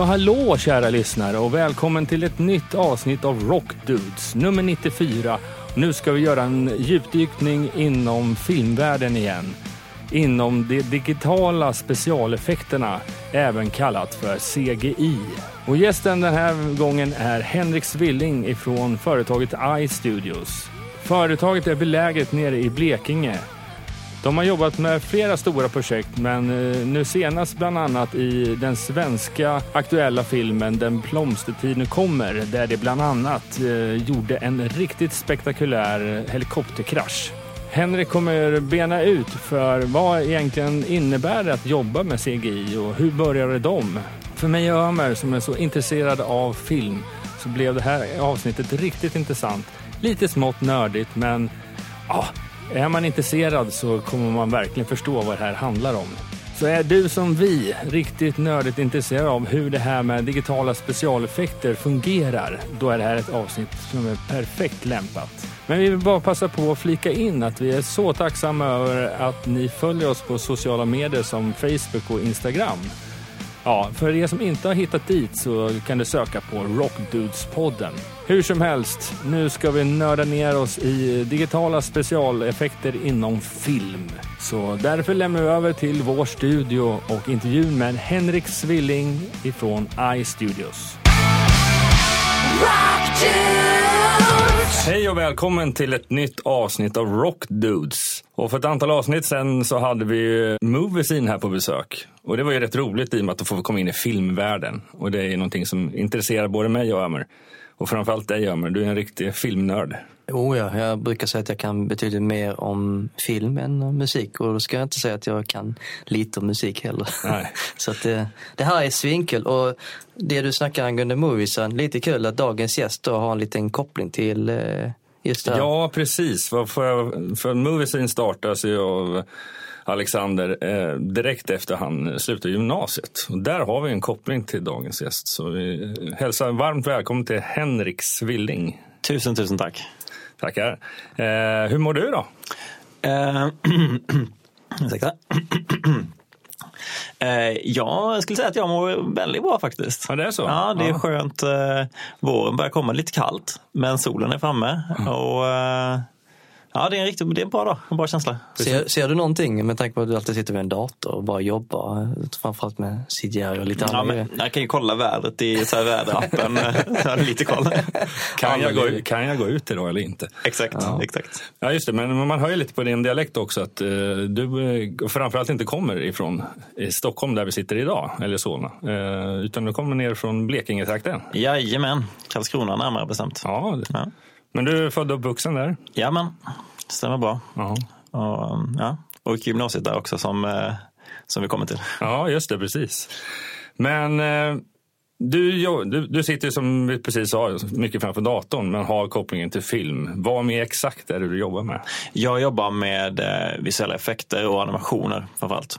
och hallå kära lyssnare och välkommen till ett nytt avsnitt av Rock Dudes, nummer 94. Nu ska vi göra en djupdykning inom filmvärlden igen. Inom de digitala specialeffekterna, även kallat för CGI. Och gästen den här gången är Henrik Svilling ifrån företaget iStudios. Företaget är beläget nere i Blekinge de har jobbat med flera stora projekt men eh, nu senast bland annat i den svenska aktuella filmen Den blomstertid nu kommer där de bland annat eh, gjorde en riktigt spektakulär helikopterkrasch. Henrik kommer bena ut för vad egentligen innebär det att jobba med CGI och hur började de? För mig och Ömer som är så intresserad av film så blev det här avsnittet riktigt intressant. Lite smått nördigt men ah, är man intresserad så kommer man verkligen förstå vad det här handlar om. Så är du som vi riktigt nördigt intresserad av hur det här med digitala specialeffekter fungerar, då är det här ett avsnitt som är perfekt lämpat. Men vi vill bara passa på att flika in att vi är så tacksamma över att ni följer oss på sociala medier som Facebook och Instagram. Ja, för er som inte har hittat dit så kan du söka på Rockdudespodden. Hur som helst, nu ska vi nörda ner oss i digitala specialeffekter inom film. Så därför lämnar vi över till vår studio och intervjun med Henrik Svilling ifrån iStudios. Hej och välkommen till ett nytt avsnitt av Rock Dudes. Och för ett antal avsnitt sen så hade vi Moviesin här på besök. Och det var ju rätt roligt i och med att få komma in i filmvärlden. Och det är någonting som intresserar både mig och Ömer. Och framförallt dig Ömer, du är en riktig filmnörd. Oh ja, jag brukar säga att jag kan betydligt mer om film än om musik och då ska jag inte säga att jag kan lite om musik heller. Nej. Så att det, det här är svinkul och det du snackar angående moviesen, lite kul att dagens gäst då har en liten koppling till eh, just det här. Ja, precis. För, för, för Moviesin startas ju av Alexander eh, direkt efter han slutade gymnasiet. Och där har vi en koppling till dagens gäst. Så vi hälsar varmt välkommen till Henrik Svilling. Tusen, tusen tack. Tackar. Eh, hur mår du då? Eh, ursäkta. Eh, ja, jag skulle säga att jag mår väldigt bra faktiskt. Ja, det är så? Ja, det är Ja. skönt. Eh, våren börjar komma lite kallt, men solen är framme. Mm. Och, ja, det är en riktigt det är en bra dag, en bra känsla. Ser, ser du någonting med tanke på att du alltid sitter vid en dator och bara jobbar, framförallt med CGI och lite Ja, andra jag kan ju kolla vädret i så här väderappen. jag har lite koll. Kan jag, Ja, gå, kan jag gå ut idag eller inte? Exakt, exakt. Ja, just det. Men man hör ju lite på din dialekt också att eh, du eh, framförallt inte kommer ifrån i Stockholm där vi sitter idag, eller Solna. Eh, utan du kommer ner från Blekinge-trakten. Jajamän, Karlskrona närmare bestämt. Ja, det- Ja. Men du är född och uppvuxen där? Jajamän, stämmer bra. Ja. Och, ja, och gymnasiet där också som, eh, som vi kommer till. Ja, just det, precis. Men eh, du, du, du sitter som vi precis sa mycket framför datorn men har kopplingen till film. Vad mer exakt är det du jobbar med? Jag jobbar med eh, visuella effekter och animationer framförallt.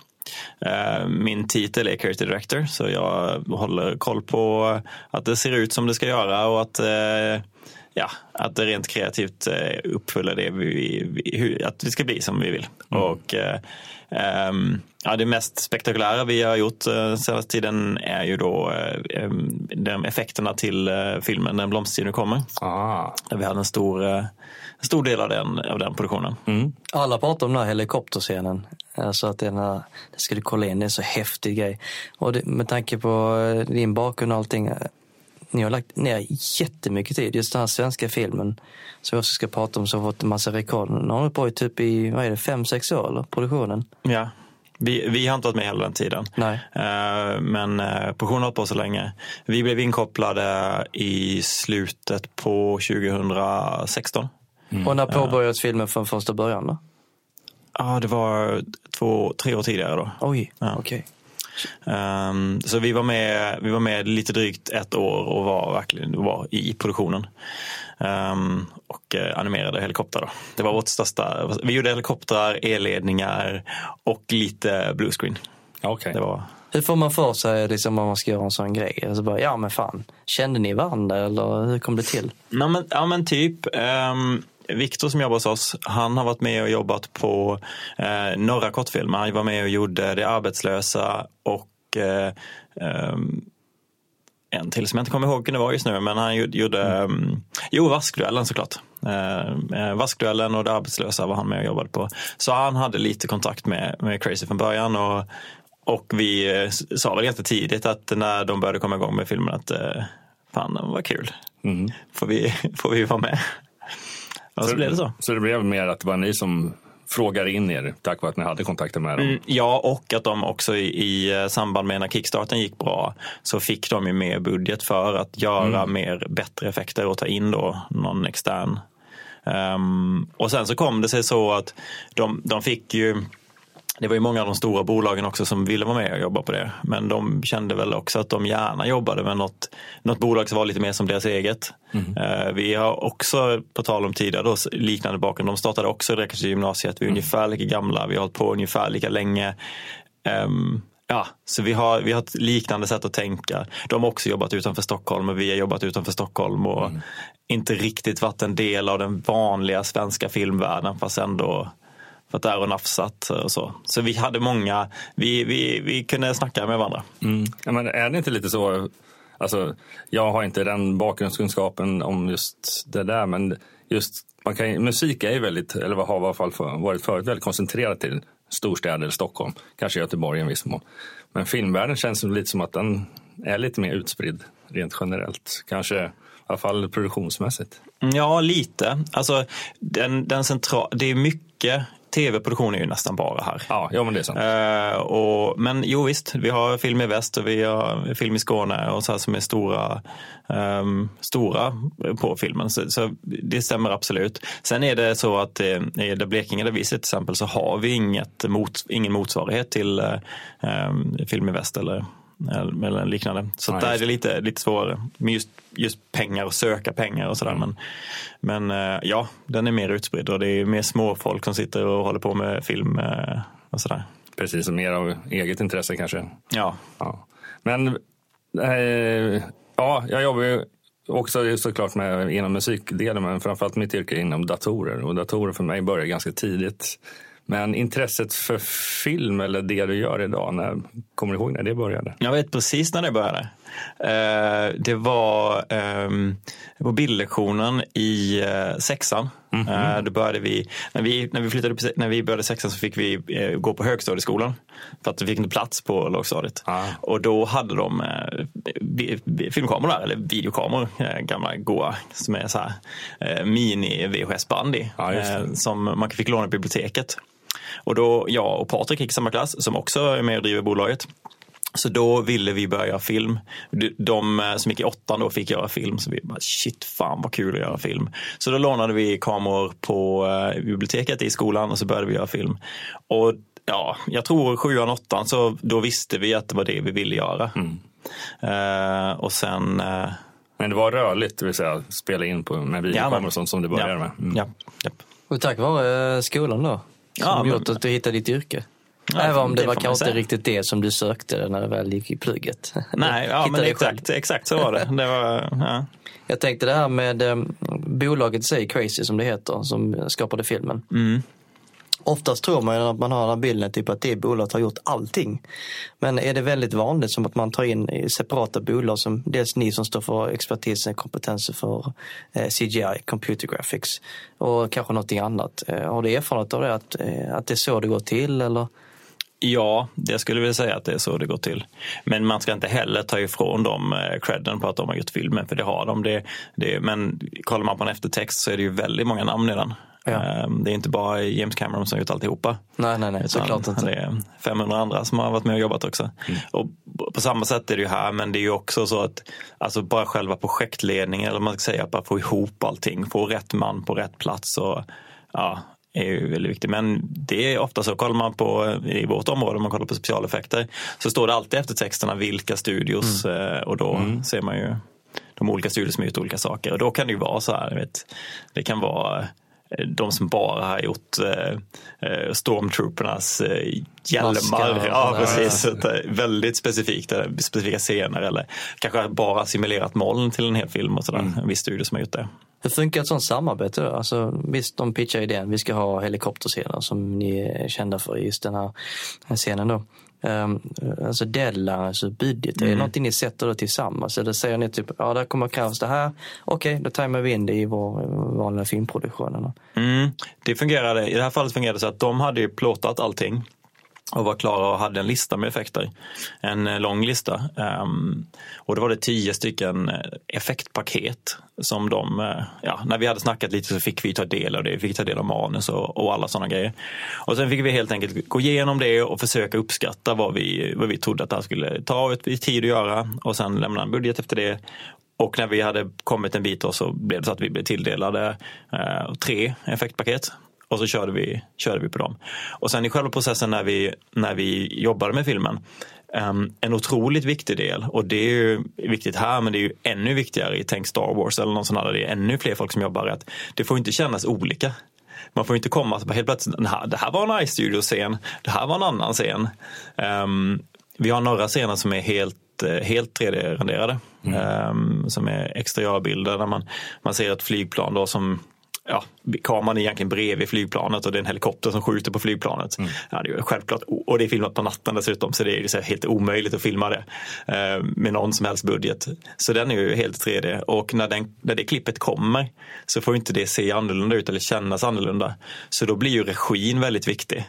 Min titel är Creative Director så jag håller koll på att det ser ut som det ska göra och att, ja, att det rent kreativt eh, uppfyller det vi, vi, hur, att vi ska bli som vi vill. Och, eh, ehm, ja, det mest spektakulära vi har gjort eh, senaste tiden är ju då eh, em, de effekterna till eh, filmen Den blomstertid nu kommer. Ah. Där vi hade en stor, eh, en stor del av den, av den produktionen. Alla pratar om den här helikopterscenen. Alltså att den här, det skulle kolla in, det är en så häftig grej. Och det, med tanke på din bakgrund och allting. Eh, Ni har lagt ner jättemycket tid. Just den här svenska filmen som vi också ska prata om som har fått en massa rekord. Den har hållit på i typ i, vad är det, fem, sex år eller? Produktionen. Ja. Vi, vi har inte varit med hela den tiden. Nej. Eh, Men eh, produktionen har hållit på så länge. Vi blev inkopplade i slutet på 2016. Och när påbörjades filmen från första början då? Ja, det var två, tre år tidigare då. Oj, Ja. okej. Ehm, så vi var, med, vi var med lite drygt ett år och var verkligen var i produktionen. Ehm, och eh, animerade helikoptrar. Då. Det var vårt största. Vi gjorde helikoptrar, elledningar och lite bluescreen. Okej. Det var Hur får man för sig liksom, om man ska göra en sån grej? Alltså bara, ja men fan, kände ni varandra eller hur kom det till? Ja men, ja, men typ. Um, Viktor som jobbar hos oss, han har varit med och jobbat på eh, några kortfilmer. Han var med och gjorde Det arbetslösa och eh, ehm, en till som jag inte kommer ihåg vilken det var just nu, men han gjorde, mm. jo, Vaskduellen såklart. Eh, Vaskduellen och det arbetslösa var han med och jobbade på. Så han hade lite kontakt med, med Crazy från början och, och vi sa väl ganska tidigt att när de började komma igång med filmen att fan, det var kul. Mm. Får, vi, får vi vara med? Och så, så blev det så. Så det blev mer att det var ni som frågade in er tack vare att ni hade kontakter med dem? Mm, ja, och att de också i, i, samband med när kickstarten gick bra så fick de ju mer budget för att göra mm. mer bättre effekter och ta in då någon extern. Um, och sen så kom det sig så att de, de fick ju det var ju många av de stora bolagen också som ville vara med och jobba på det. Men de kände väl också att de gärna jobbade med något, något bolag som var lite mer som deras eget. Mm. Vi har också, på tal om tidigare, då, liknande bakgrund. De startade också direkt i gymnasiet. Vi är mm. ungefär lika gamla, vi har hållit på ungefär lika länge. Um, Ja, så vi har, vi har ett liknande sätt att tänka. De har också jobbat utanför Stockholm och vi har jobbat utanför Stockholm och mm. inte riktigt varit en del av den vanliga svenska filmvärlden fast ändå varit där och nafsat och så. Så vi hade många, vi, vi, vi kunde snacka med varandra. Mm. Ja, men är det inte lite så, alltså, jag har inte den bakgrundskunskapen om just det där, men just man kan, musik är ju väldigt, eller har i alla fall varit förut, väldigt koncentrerad till storstäder Stockholm, kanske Göteborg i en viss mån. Men filmvärlden känns lite som att den är lite mer utspridd rent generellt. Kanske i alla fall produktionsmässigt. Ja, lite. Alltså, den, den central, det är mycket tv-produktion är ju nästan bara här. Ja, ja men det är sant. Uh, och, men jo visst, vi har film i väst och vi har film i Skåne och så här som är stora, um, stora på filmen. Så, så, det stämmer absolut. Sen är det så att uh, i det Blekinge där vi sitter till exempel så har vi inget mot, ingen motsvarighet till um, film i väst eller eller liknande. Så ja, där är det lite, lite svårare. Men just, just pengar och söka pengar och sådär. Mm. Men, men eh, ja, den är mer utspridd och det är mer småfolk som sitter och håller på med film eh, och sådär. Precis, och mer av eget intresse kanske. Ja. ja. Men eh, ja, jag jobbar ju också såklart med, inom musikdelen men framförallt mitt yrke inom datorer. Och datorer för mig började ganska tidigt. Men intresset för film eller det du gör idag, när, kommer du ihåg när det började? Jag vet precis när det började. Eh, det var ehm, på bildlektionen i eh, sexan. Mm -hmm. Då började vi, när vi, när vi, flyttade, när vi började sexan så fick vi gå på högstadieskolan. För att vi fick inte plats på lågstadiet. Ah. Och då hade de filmkameror där, eller videokameror, gamla goa, som är så här mini VHS-band i. Ah, som man fick låna i biblioteket. Och då jag och Patrik gick i samma klass som också är med och driver bolaget. Så då ville vi börja göra film. De eh, som gick i åttan då fick göra film, så vi bara shit fan vad kul att göra film. Så då lånade vi kameror på eh, biblioteket i skolan och så började vi göra film. Och ja, jag tror sjuan, åttan så då visste vi att det var det vi ville göra. Mm. Uh, och sen uh, men det var rörligt, det vill säga spela in på, med videokameror och sånt som du började ja, med? Mm. Ja, ja. Och tack vare skolan då? Som ja, gjort att du hittade ditt yrke? Ja, Även om det, det var kanske inte riktigt det som du sökte när du väl gick i plugget. Nej, ja, men exakt, exakt så var det. det var, ja. Jag tänkte det här med eh, bolaget sig, Crazy som det heter, som skapade filmen. Mm. Oftast tror man att man har den här bilden typ att det bolaget har gjort allting. Men är det väldigt vanligt som att man tar in separata bolag som dels ni som står för expertisen, kompetensen för eh, CGI, computer graphics och kanske någonting annat. Eh, har du erfarenhet av det, att, eh, att det är så det går till eller? Ja, det skulle vi vilja säga att det är så det går till. Men man ska inte heller ta ifrån dem credden på att de har gjort filmen, för det har de. Det, det, men kollar man på en eftertext så är det ju väldigt många namn i den. Ja. Ehm, det är inte bara James Cameron som gjort alltihopa. Nej, nej, nej, såklart inte. Det är 500 andra som har varit med och jobbat också. Mm. Och på samma sätt är det ju här, men det är ju också så att alltså bara själva projektledningen, eller man ska säga, att bara få ihop allting, få rätt man på rätt plats och ja, är ju väldigt viktigt. Men det är ofta så, kollar man på i vårt område, om man kollar på specialeffekter, så står det alltid efter texterna vilka studios mm. Eh, och då mm. ser man ju de olika studios som har gjort olika saker. Och då kan det ju vara så här, vet, det kan vara de som bara har gjort eh, eh stormtroopernas eh, hjälmar. Ja, precis. Ja. Väldigt specifikt, eh, specifika scener eller kanske bara simulerat moln till en hel film och sådär. Mm. En viss studio som har gjort det. Hur funkar ett sånt samarbete då? Alltså, visst, de pitchar idén, vi ska ha helikopterscener som ni är kända för i just den här scenen då. Um, alltså deadline, alltså budget, mm. är det någonting ni sätter då tillsammans? Eller säger ni typ, ja det kommer krävas det här, okej okay, då tajmar vi in det i vår vanliga filmproduktion? Mm. Det fungerade, i det här fallet fungerade det så att de hade ju plåtat allting och var klara och hade en lista med effekter. En eh, lång lista. Ehm, och då var det tio stycken eh, effektpaket som de, eh, ja, när vi hade snackat lite så fick vi ta del av det. Vi fick ta del av manus och, och alla sådana grejer. Och sen fick vi helt enkelt gå igenom det och försöka uppskatta vad vi, vad vi trodde att det här skulle ta tid att göra och sen lämna en budget efter det. Och när vi hade kommit en bit då så blev det så att vi blev tilldelade eh, tre effektpaket och så körde vi, körde vi på dem. Och sen i själva processen när vi, när vi jobbade med filmen Um, en otroligt viktig del och det är ju viktigt här men det är ju ännu viktigare i Tänk Star Wars eller någon sån här, det är ännu fler folk som jobbar att det får inte kännas olika. Man får inte komma och helt plötsligt, det här var en iStudio-scen, det här var en annan scen. Um, vi har några scener som är helt eh, helt 3D-renderade. Mm. Um, som är exteriörbilder där man, man ser ett flygplan då som ja, kameran är egentligen bredvid flygplanet och det är en helikopter som skjuter på flygplanet. Mm. Ja, det är självklart, och det är filmat på natten dessutom så det är helt omöjligt att filma det eh, med någon som helst budget. Så den är ju helt 3D och när, den, när det klippet kommer så får inte det se annorlunda ut eller kännas annorlunda. Så då blir ju regin väldigt viktig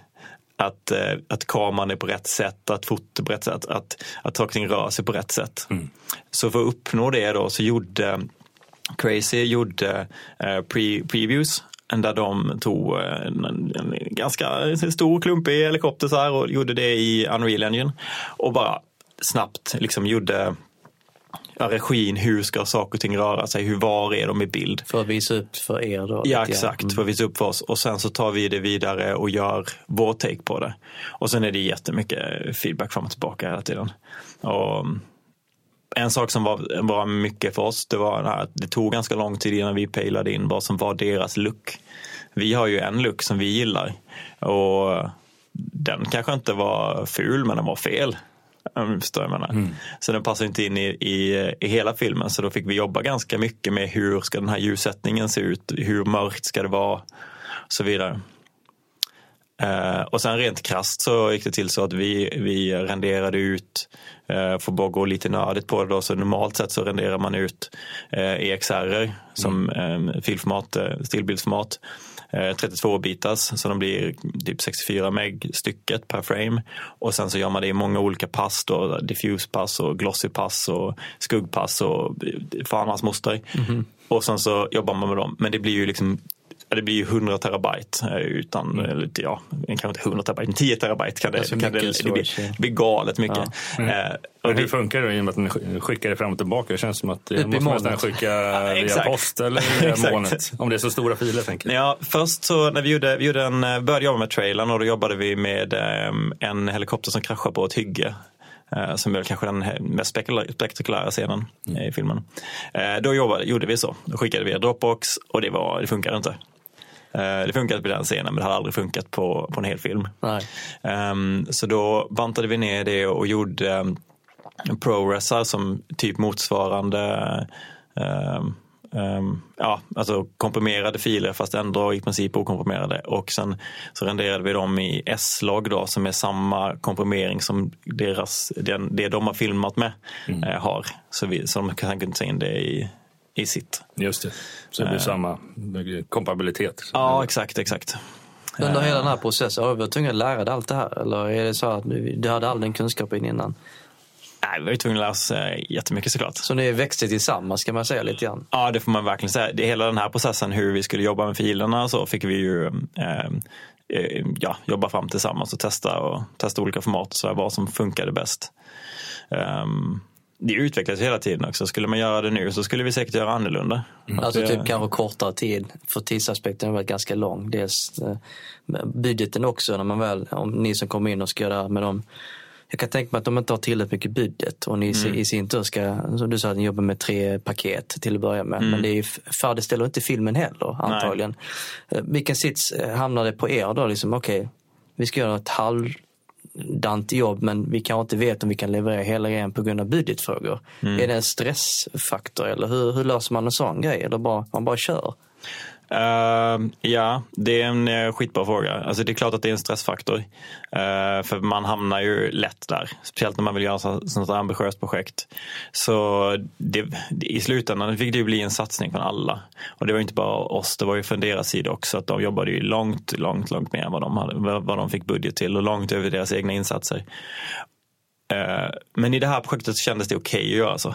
att, eh, att kameran är på rätt sätt, att fotot på rätt sätt, att, att saker rör sig på rätt sätt. Mm. Så för att uppnå det då så gjorde Crazy gjorde eh, pre previews där de tog eh, en, en ganska stor klumpig helikopter så här och gjorde det i Unreal Engine. Och bara snabbt liksom gjorde ja, regin, hur ska saker och ting röra sig, hur var är de i bild? För att visa upp för er då? Ja exakt, mm. för att visa upp för oss och sen så tar vi det vidare och gör vår take på det. Och sen är det jättemycket feedback fram och tillbaka hela tiden. Och en sak som var, var mycket för oss, det var att det tog ganska lång tid innan vi pejlade in vad som var deras look. Vi har ju en look som vi gillar och den kanske inte var ful men den var fel. Förstår jag menar. Mm. Så den passar inte in i, i, i, hela filmen så då fick vi jobba ganska mycket med hur ska den här ljussättningen se ut, hur mörkt ska det vara och så vidare. Uh, och sen rent krast så gick det till så att vi, vi renderade ut, får bara gå lite nördigt på det då, så normalt sett så renderar man ut uh, eh, EXR som mm. um, filformat, stillbildsformat. 32 bitars så de blir typ 64 meg stycket per frame. Och sen så gör man det i många olika pass då, diffuse-pass och glossy-pass och skuggpass och fan hans moster. Mm -hmm. Och sen så jobbar man med dem. Men det blir ju liksom det blir ju 100 terabyte eh, utan, mm. ja, kanske inte 100 terabyte, men 10 terabyte kan det, alltså kan det, det, blir, det blir galet mycket. Ja. Mm. Eh, och hur funkar det i och med att ni skickar det fram och tillbaka? Det känns som att det måste nästan skicka ja, via post eller via molnet. Om det är så stora filer tänker jag. Ja, först så när vi gjorde, vi gjorde en, började jobba med trailern och då jobbade vi med um, en helikopter som kraschade på ett hygge som är kanske den mest spektakulära scenen mm. i filmen. Då jobbade, gjorde vi så. Då skickade vi Dropbox och det, var, det funkade inte. Eh, det funkade på den scenen men det hade aldrig funkat på, på en hel film. Um, så då bantade vi ner det och gjorde um, ProResar som typ motsvarande um, Um, ja, alltså komprimerade filer fast ändå i princip okomprimerade. Och sen så renderade vi dem i S-log då som är samma komprimering som deras, den, det de har filmat med mm. uh, har. Så, vi, så de kan inte ta in det i, i sitt. Just det, så det blir uh, samma kompabilitet. Ja, exakt, exakt. Under hela den här processen, har du varit tvungen att lära dig allt det här? Eller är det så att du hade all den kunskapen innan? Nej, vi var ju tvungna att lära oss jättemycket såklart. Så ni växte tillsammans kan man säga lite grann? Ja, det får man verkligen säga. Det, hela den här processen, hur vi skulle jobba med filerna, så fick vi ju eh, eh, ja, jobba fram tillsammans och testa, och testa olika format, så vad som funkade bäst. Um, det utvecklas hela tiden också. Skulle man göra det nu så skulle vi säkert göra annorlunda. Mm. Alltså typ kanske kortare tid, för tidsaspekten har varit ganska lång. Dels eh, budgeten också, när man väl, om ni som kommer in och ska göra med dem. Jag kan tänka mig att de inte har tillräckligt mycket budget och ni mm. i sin tur ska, som du sa, att ni jobbar med tre paket till att börja med. Mm. Men det är ju, färdigställer inte filmen heller antagligen. Nej. Eh, vilken sits eh, hamnar det på er då? Liksom, Okej, okay, vi ska göra ett halv dant jobb men vi kanske inte vet om vi kan leverera hela grejen på grund av budgetfrågor. Mm. Är det en stressfaktor eller hur, hur löser man en sån grej? Eller bara, man bara kör? Uh, ja, det är en eh, skitbra fråga. Alltså, det är klart att det är en stressfaktor. Uh, för man hamnar ju lätt där. Speciellt när man vill göra ett sånt här ambitiöst projekt. Så det, i slutändan fick det ju bli en satsning från alla. Och det var inte bara oss, det var ju från deras sida också. Att de jobbade ju långt, långt, långt mer än vad de, hade, vad de fick budget till och långt över deras egna insatser. Ehm, men i det här projektet kändes det okej okay att göra så.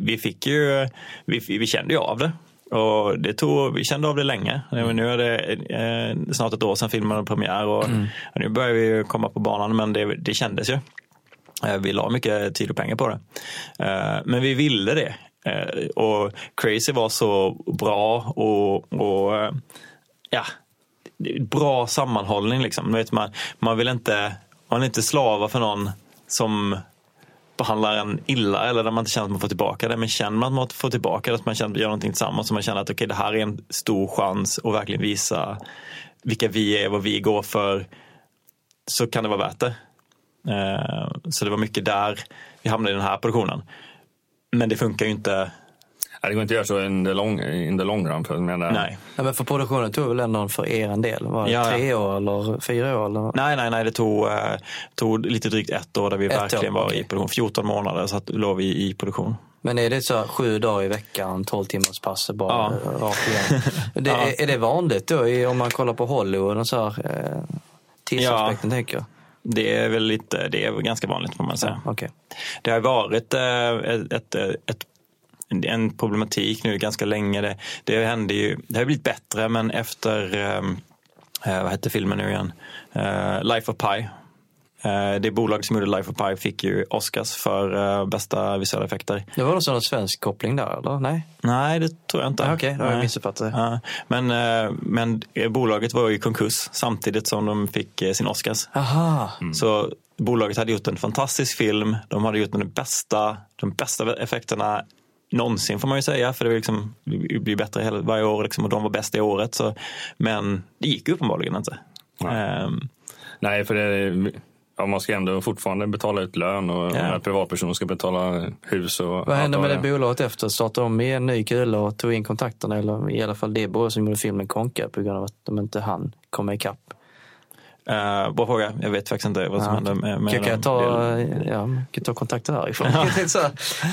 Vi fick ju, vi, vi kände ju av det. Och det tog, vi kände av det länge. Nu är det eh, snart ett år sedan filmen hade premiär och, mm. och, nu börjar vi komma på banan men det, det kändes ju. Eh, vi la mycket tid och pengar på det. Eh, men vi ville det. Och Crazy var så bra och, och ja, bra sammanhållning liksom. Vet man, man vill inte, man vill inte slava för någon som behandlar en illa eller där man inte känner att man får tillbaka det. Men känner man att man får tillbaka det, att man känner att man gör någonting tillsammans och man känner att okay, det här är en stor chans att verkligen visa vilka vi är, vad vi går för, så kan det vara värt det. Eh, så det var mycket där vi hamnade i den här produktionen. Men det funkar ju inte det går inte att göra så in the long, in the long run. För, menar... nej. Ja, men för produktionen tog väl ändå för er en del? Var det ja, tre år eller fyra år? Eller? Nej, nej, nej, det tog, eh, tog lite drygt ett år där vi ett verkligen år, var okay. i produktion. 14 månader så att låg vi i produktion. Men är det så sju dagar i veckan, 12 timmars pass bara ja. rakt igen? Det, ja. är, är, det vanligt då om man kollar på Hollywood och så här, eh, tidsaspekten ja. tänker jag? Det är väl lite, det är ganska vanligt får man säga. Ja, okay. Det har varit eh, ett, ett, ett en problematik nu ganska länge. Det, det, hände ju, det har blivit bättre men efter, ehm, eh, vad hette filmen nu igen? Eh, Life of Pi. Eh, det bolag som gjorde Life of Pi fick ju Oscars för eh, bästa visuella effekter. Det var någon svensk koppling där eller? Nej? Nej, det tror jag inte. Okej, okay, då har jag missuppfattat det. Men, eh, men bolaget var i konkurs samtidigt som de fick sin Oscars. Aha. Mm. Så bolaget hade gjort en fantastisk film. De hade gjort den bästa, de bästa effekterna någonsin får man ju säga, för det, liksom, det blir bättre varje år liksom, och de var bäst i året. Så, men det gick uppenbarligen inte. Nej, um, Nej för det, ja, man ska ändå fortfarande betala ut lön och ja. privatpersoner ska betala hus. Och Vad hände med det bolaget efter? Startade de med en ny kula och tog in kontakterna? Eller i alla fall det bolag som gjorde filmen Konka på grund av att de inte hann komma ikapp? Uh, bra fråga. Jag vet faktiskt inte vad som ja. hände med, med kan, jag ta, ja, kan ta kontakter härifrån.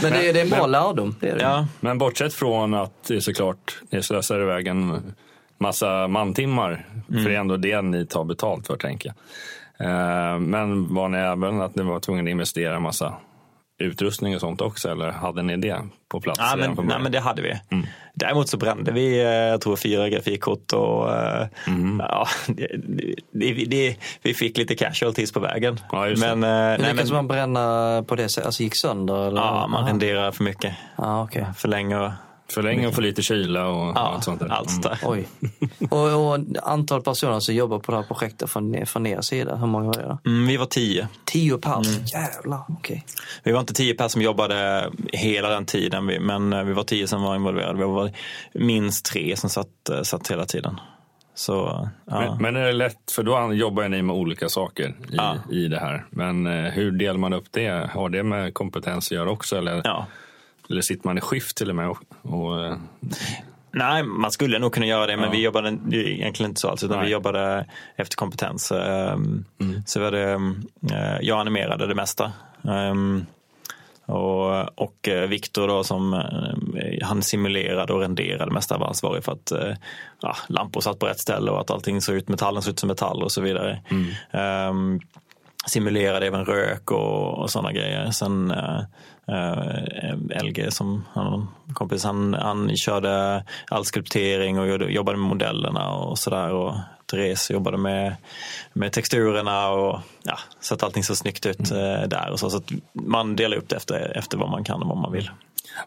men det, är, det är en bra men, lärdom. Det är det. Ja. Men bortsett från att det är såklart det slösar iväg en massa mantimmar. Mm. För det är ändå det ni tar betalt för tänker jag. Uh, men var ni även att ni var tvungna att investera en massa utrustning och sånt också eller hade ni det på plats? Ja, men, nej, men det hade vi. Mm. Däremot så brände vi, eh, jag tror fyra grafikkort och eh, mm. ja, det, det, det, vi fick lite casualties på vägen. Ja, men, men eh, nej, lyckades man bränna på det sättet? Alltså gick sönder? Eller? Ja, man renderar för mycket. Ah, okay. För länge och för länge och för lite kyla och ja, allt sånt där. Allt där. Mm. Oj. Och, och antal personer som jobbar på det här projektet från, från er sida, hur många var det? Mm, vi var tio. Tio pers? Mm. Jävlar, okej. Okay. Vi var inte tio pers som jobbade hela den tiden, men eh, vi var tio som var involverade. Vi var minst tre som satt, eh, satt hela tiden. Så, ja. men, men, är det lätt, för då jobbar ni med olika saker i, ja. i det här. Men eh, hur delar man upp det? Har det med kompetens att göra också? Eller? Ja. Eller sitter man i skift till och med? Och, och... Eh, Nej, man skulle nog kunna göra det, men ja. vi jobbade egentligen inte så alls, utan Nej. vi jobbade efter kompetens. Ehm, mm. Så var det, eh, jag animerade det mesta. Ehm, och, och eh, Viktor då som han simulerade och renderade det mesta var ansvarig för att ja, lampor satt på rätt ställe och att allting såg ut, metallen såg ut som metall och så vidare. Mm. Um, simulerade även rök och, och sådana grejer. Sen uh, LG som han, kompis, han, han körde all skulptering och jobbade med modellerna och sådär. Och Therese jobbade med, med texturerna och ja, så att allting såg snyggt ut mm. uh, där. Och så, så att man delar upp det efter, efter vad man kan och vad man vill.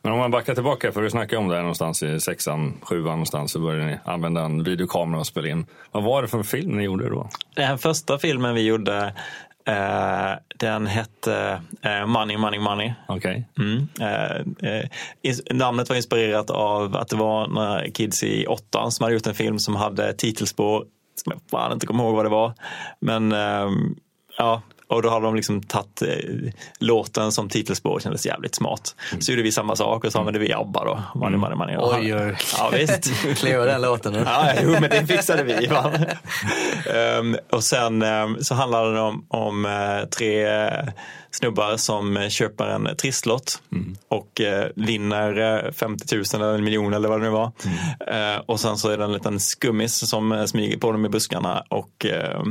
Men om man backar tillbaka, för du snackade om det här någonstans i sexan, sjuan någonstans, så började ni använda en videokamera och spela in. Vad var det för film ni gjorde då? Den första filmen vi gjorde Uh, den hette uh, Money, Money, Money. Okay. Mm. Uh, namnet var inspirerat av att det var några kids i åttan som hade gjort en film som hade titelspår som jag fan inte kommer ihåg vad det var. Men ehm, ja, Och då har de liksom tagit eh, låten som titelspår, kändes jävligt smart. Så gjorde vi samma sak och så använde vi ABBA då. Money, money, money. Och Oj, oj. Ja, visst. Kliva den låten nu. Ja, jo, men det fixade vi. Va? Ehm, och sen ehm, så handlar det om, om eh, tre eh, snubbar som eh, köper en trisslott och eh, vinner eh, 50 000 eller en miljon eller vad det nu var. Eh, och sen så är det en liten skummis som eh, smyger på dem i buskarna och eh,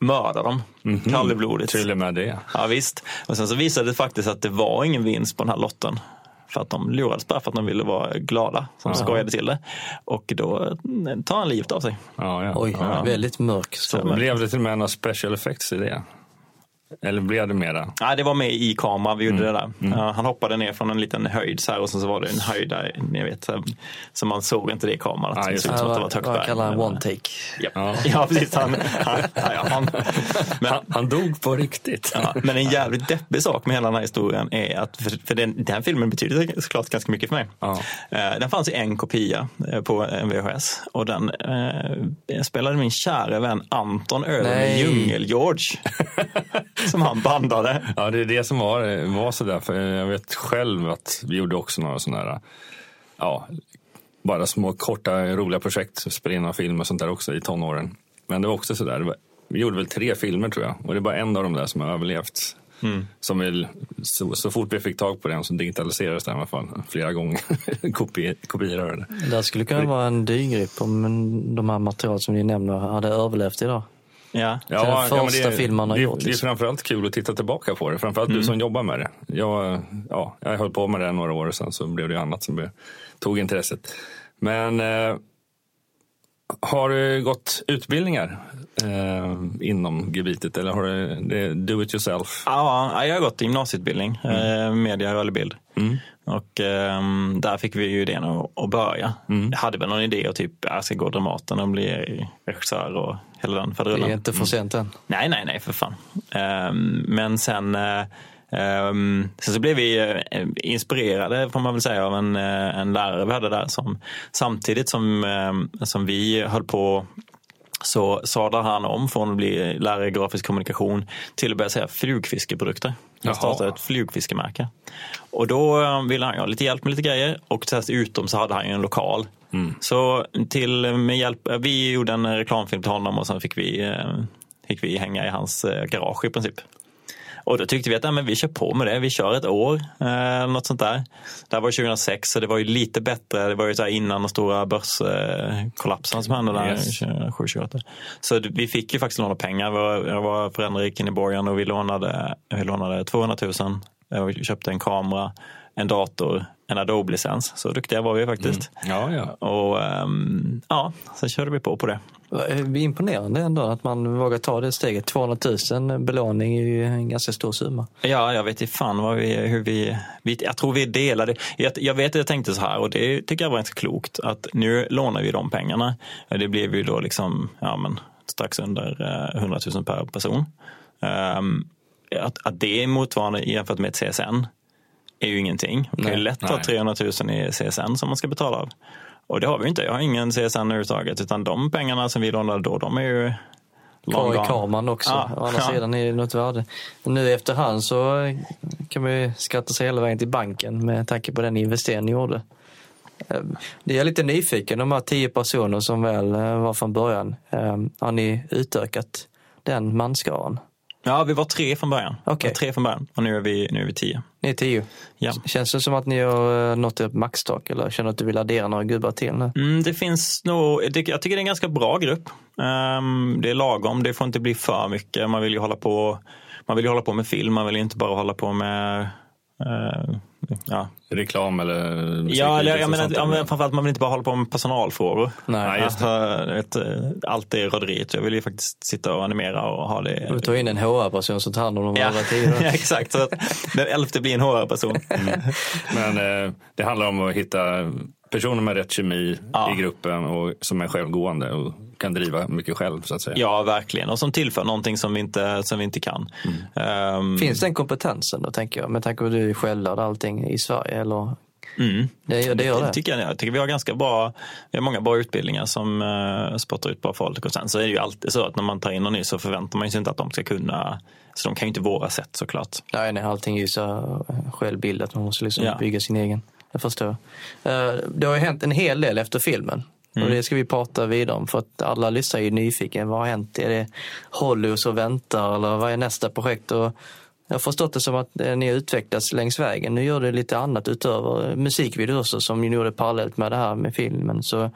mördar dem. Kallblodigt. Till och med det. Ja, visst. Och sen så visade det faktiskt att det var ingen vinst på den här lotten. För att de lurades bara för att de ville vara glada, som skojade till det. Och då eh, tar han livet av sig. Ja, ja. Oj, ja. väldigt mörk story. Blev det till och med några special effects i det? Eller blev det mera? Nej, det var med i kameran vi gjorde det där. Ja, han hoppade ner från en liten höjd så här, och sen så var det en höjd där, ni vet, så, man såg inte det i kameran. Ja, det såg ut som att det var ett högt berg. kallar han one take? Ja, Ja. ja precis. Han, han, ja, han, men, Han, han dog på riktigt. Ja, men en jävligt deppig sak med hela den här historien är att, för, för den, den här filmen betyder såklart ganska mycket för mig. Eh, Den fanns i en kopia eh, på en VHS och den eh, spelade min kära vän Anton över med. Djungel-George. som han bandade. Ja, det är det som var, var sådär. För jag vet själv att vi gjorde också några sådana här, ja, bara små korta roliga projekt, spela in några filmer och sånt där också i tonåren. Men det var också sådär, var, vi gjorde väl tre filmer tror jag och det är bara en av de där som har överlevt. Som vill, så, så fort vi fick tag på den så digitaliserades den i alla fall flera gånger. Kopi, kopior det. Det skulle kunna vara en dyrgrip om de här material som ni nämner hade överlevt idag. Ja. den första filmen man har det, gjort, Det är liksom. framförallt kul att titta tillbaka på det. Framförallt du som jobbar med det. Jag, ja, jag höll på med det några år och sen så blev det annat som blev, tog intresset. Men eh, har du gått utbildningar eh, inom gebitet eller har du det do it yourself? Ja, jag har gått gymnasieutbildning, eh, media, rörlig bild. Och ehm, där fick vi ju idén att, att börja. Jag hade väl någon idé att typ, jag ska gå Dramaten och bli regissör och hela den Det faderullan. är inte för sent än. Nej, nej, nej, för fan. Ehm, men sen, ehm, sen så blev vi eh, inspirerade, får man väl säga, av en, eh, en lärare vi hade där som samtidigt som, eh, som vi höll på så sadlade han om från att bli lärare i grafisk kommunikation till att börja säga flugfiskeprodukter. Han startade ett flugfiskemärke. Och då ville han ha lite hjälp med lite grejer och dessutom så hade han ju en lokal. Så till med hjälp, vi gjorde en reklamfilm till honom och sen fick vi, fick vi hänga i hans garage i princip. Och då tyckte vi att ja, men vi kör på med det. Vi kör ett år, eh, något sånt där. Det här var 2006 så det var ju lite bättre. Det var ju så innan de stora börskollapsen som hände där Yes. 2007 Så det- vi fick ju faktiskt låna pengar. Jag var, föräldrarik i borgen och vi lånade, vi lånade 200 000. Eh, Vi köpte en kamera, en dator, en Adobe-licens. Så duktiga var vi faktiskt. Ja, ja. Och ehm, ja, sen körde vi på på det. Imponerande ändå att man vågar ta det steget. 200 000 belåning är ju en ganska stor summa. Ja, jag vet inte fan vad vi, hur vi, vi... Jag tror vi delade. Jag, jag vet att jag tänkte så här och det tycker jag var ganska klokt. Att nu lånar vi de pengarna. Det blev ju då liksom, ja men strax under eh, 100 000 per person. Ehm, att, att det är motsvarande jämfört med ett CSN är ju ingenting. Ju Nej, lätt ta nej. 300 000 i CSN som man ska betala av. Och det har vi inte. Jag har ingen CSN överhuvudtaget. Utan de pengarna som vi lånade då, de är ju Kvar i kameran också. Ja, Å andra ja. sidan är det något värde. Nu efterhand så kan man ju skatta sig hela vägen till banken med tanke på den investering ni gjorde. Eh, Det är lite nyfiken, de här tio personer som väl eh, var från början. eh, Har ni utökat den manskaran? Ja, vi var tre från början. Var tre från början och nu är vi, nu är vi tio. Ni är tio. Ja. Känns det som att ni har eh, nått ert maxtak eller känner att du vill addera några gubbar till nu? Mm, det finns nog, jag tycker det är en ganska bra grupp. Ehm, det är lagom, det får inte bli för mycket. Man vill ju hålla på, man vill hålla på med film, man vill inte bara hålla på med eh, ja. Reklam eller Ja, eller, jag menar, sånt men framförallt man vill inte bara hålla på med personalfrågor. Nej, just Alltså, vet, eh, allt det roderiet. Jag vill ju faktiskt sitta och animera och ha det. Du tar in en HR-person som tar hand om de Ja, tio. ja, exakt. Så att den elfte blir en HR-person. Men eh, det handlar om att hitta personer med rätt kemi Ja. i gruppen och som är självgående och kan driva mycket själv så att säga. Ja, verkligen. Och som tillför någonting som vi inte, som vi inte kan. Ehm, Finns den kompetensen då, tänker jag? Med tanke på att du är självlärd allting i Sverige, eller Mm. Det, det gör det. tycker jag, jag tycker vi har ganska bra, vi har många bra utbildningar som uh, spottar ut bra folk. Och sen så är det ju alltid så att när man tar in någon ny så förväntar man sig inte att de ska kunna, så de kan ju inte våra sätt såklart. Nej, nej allting är ju så eh, självbildat, man måste liksom Ja. bygga sin egen. Jag förstår. Eh, Det har ju hänt en hel del efter filmen. Mm. Och det ska vi prata vidare om för att alla lyssnare är ju nyfiken. Vad har hänt? Är det Hollywood som väntar eller vad är nästa projekt? Och jag har förstått det som att eh, ni har utvecklats längs vägen. Nu gör du lite annat utöver musikvideor också som ni gjorde parallellt med det här med filmen. Så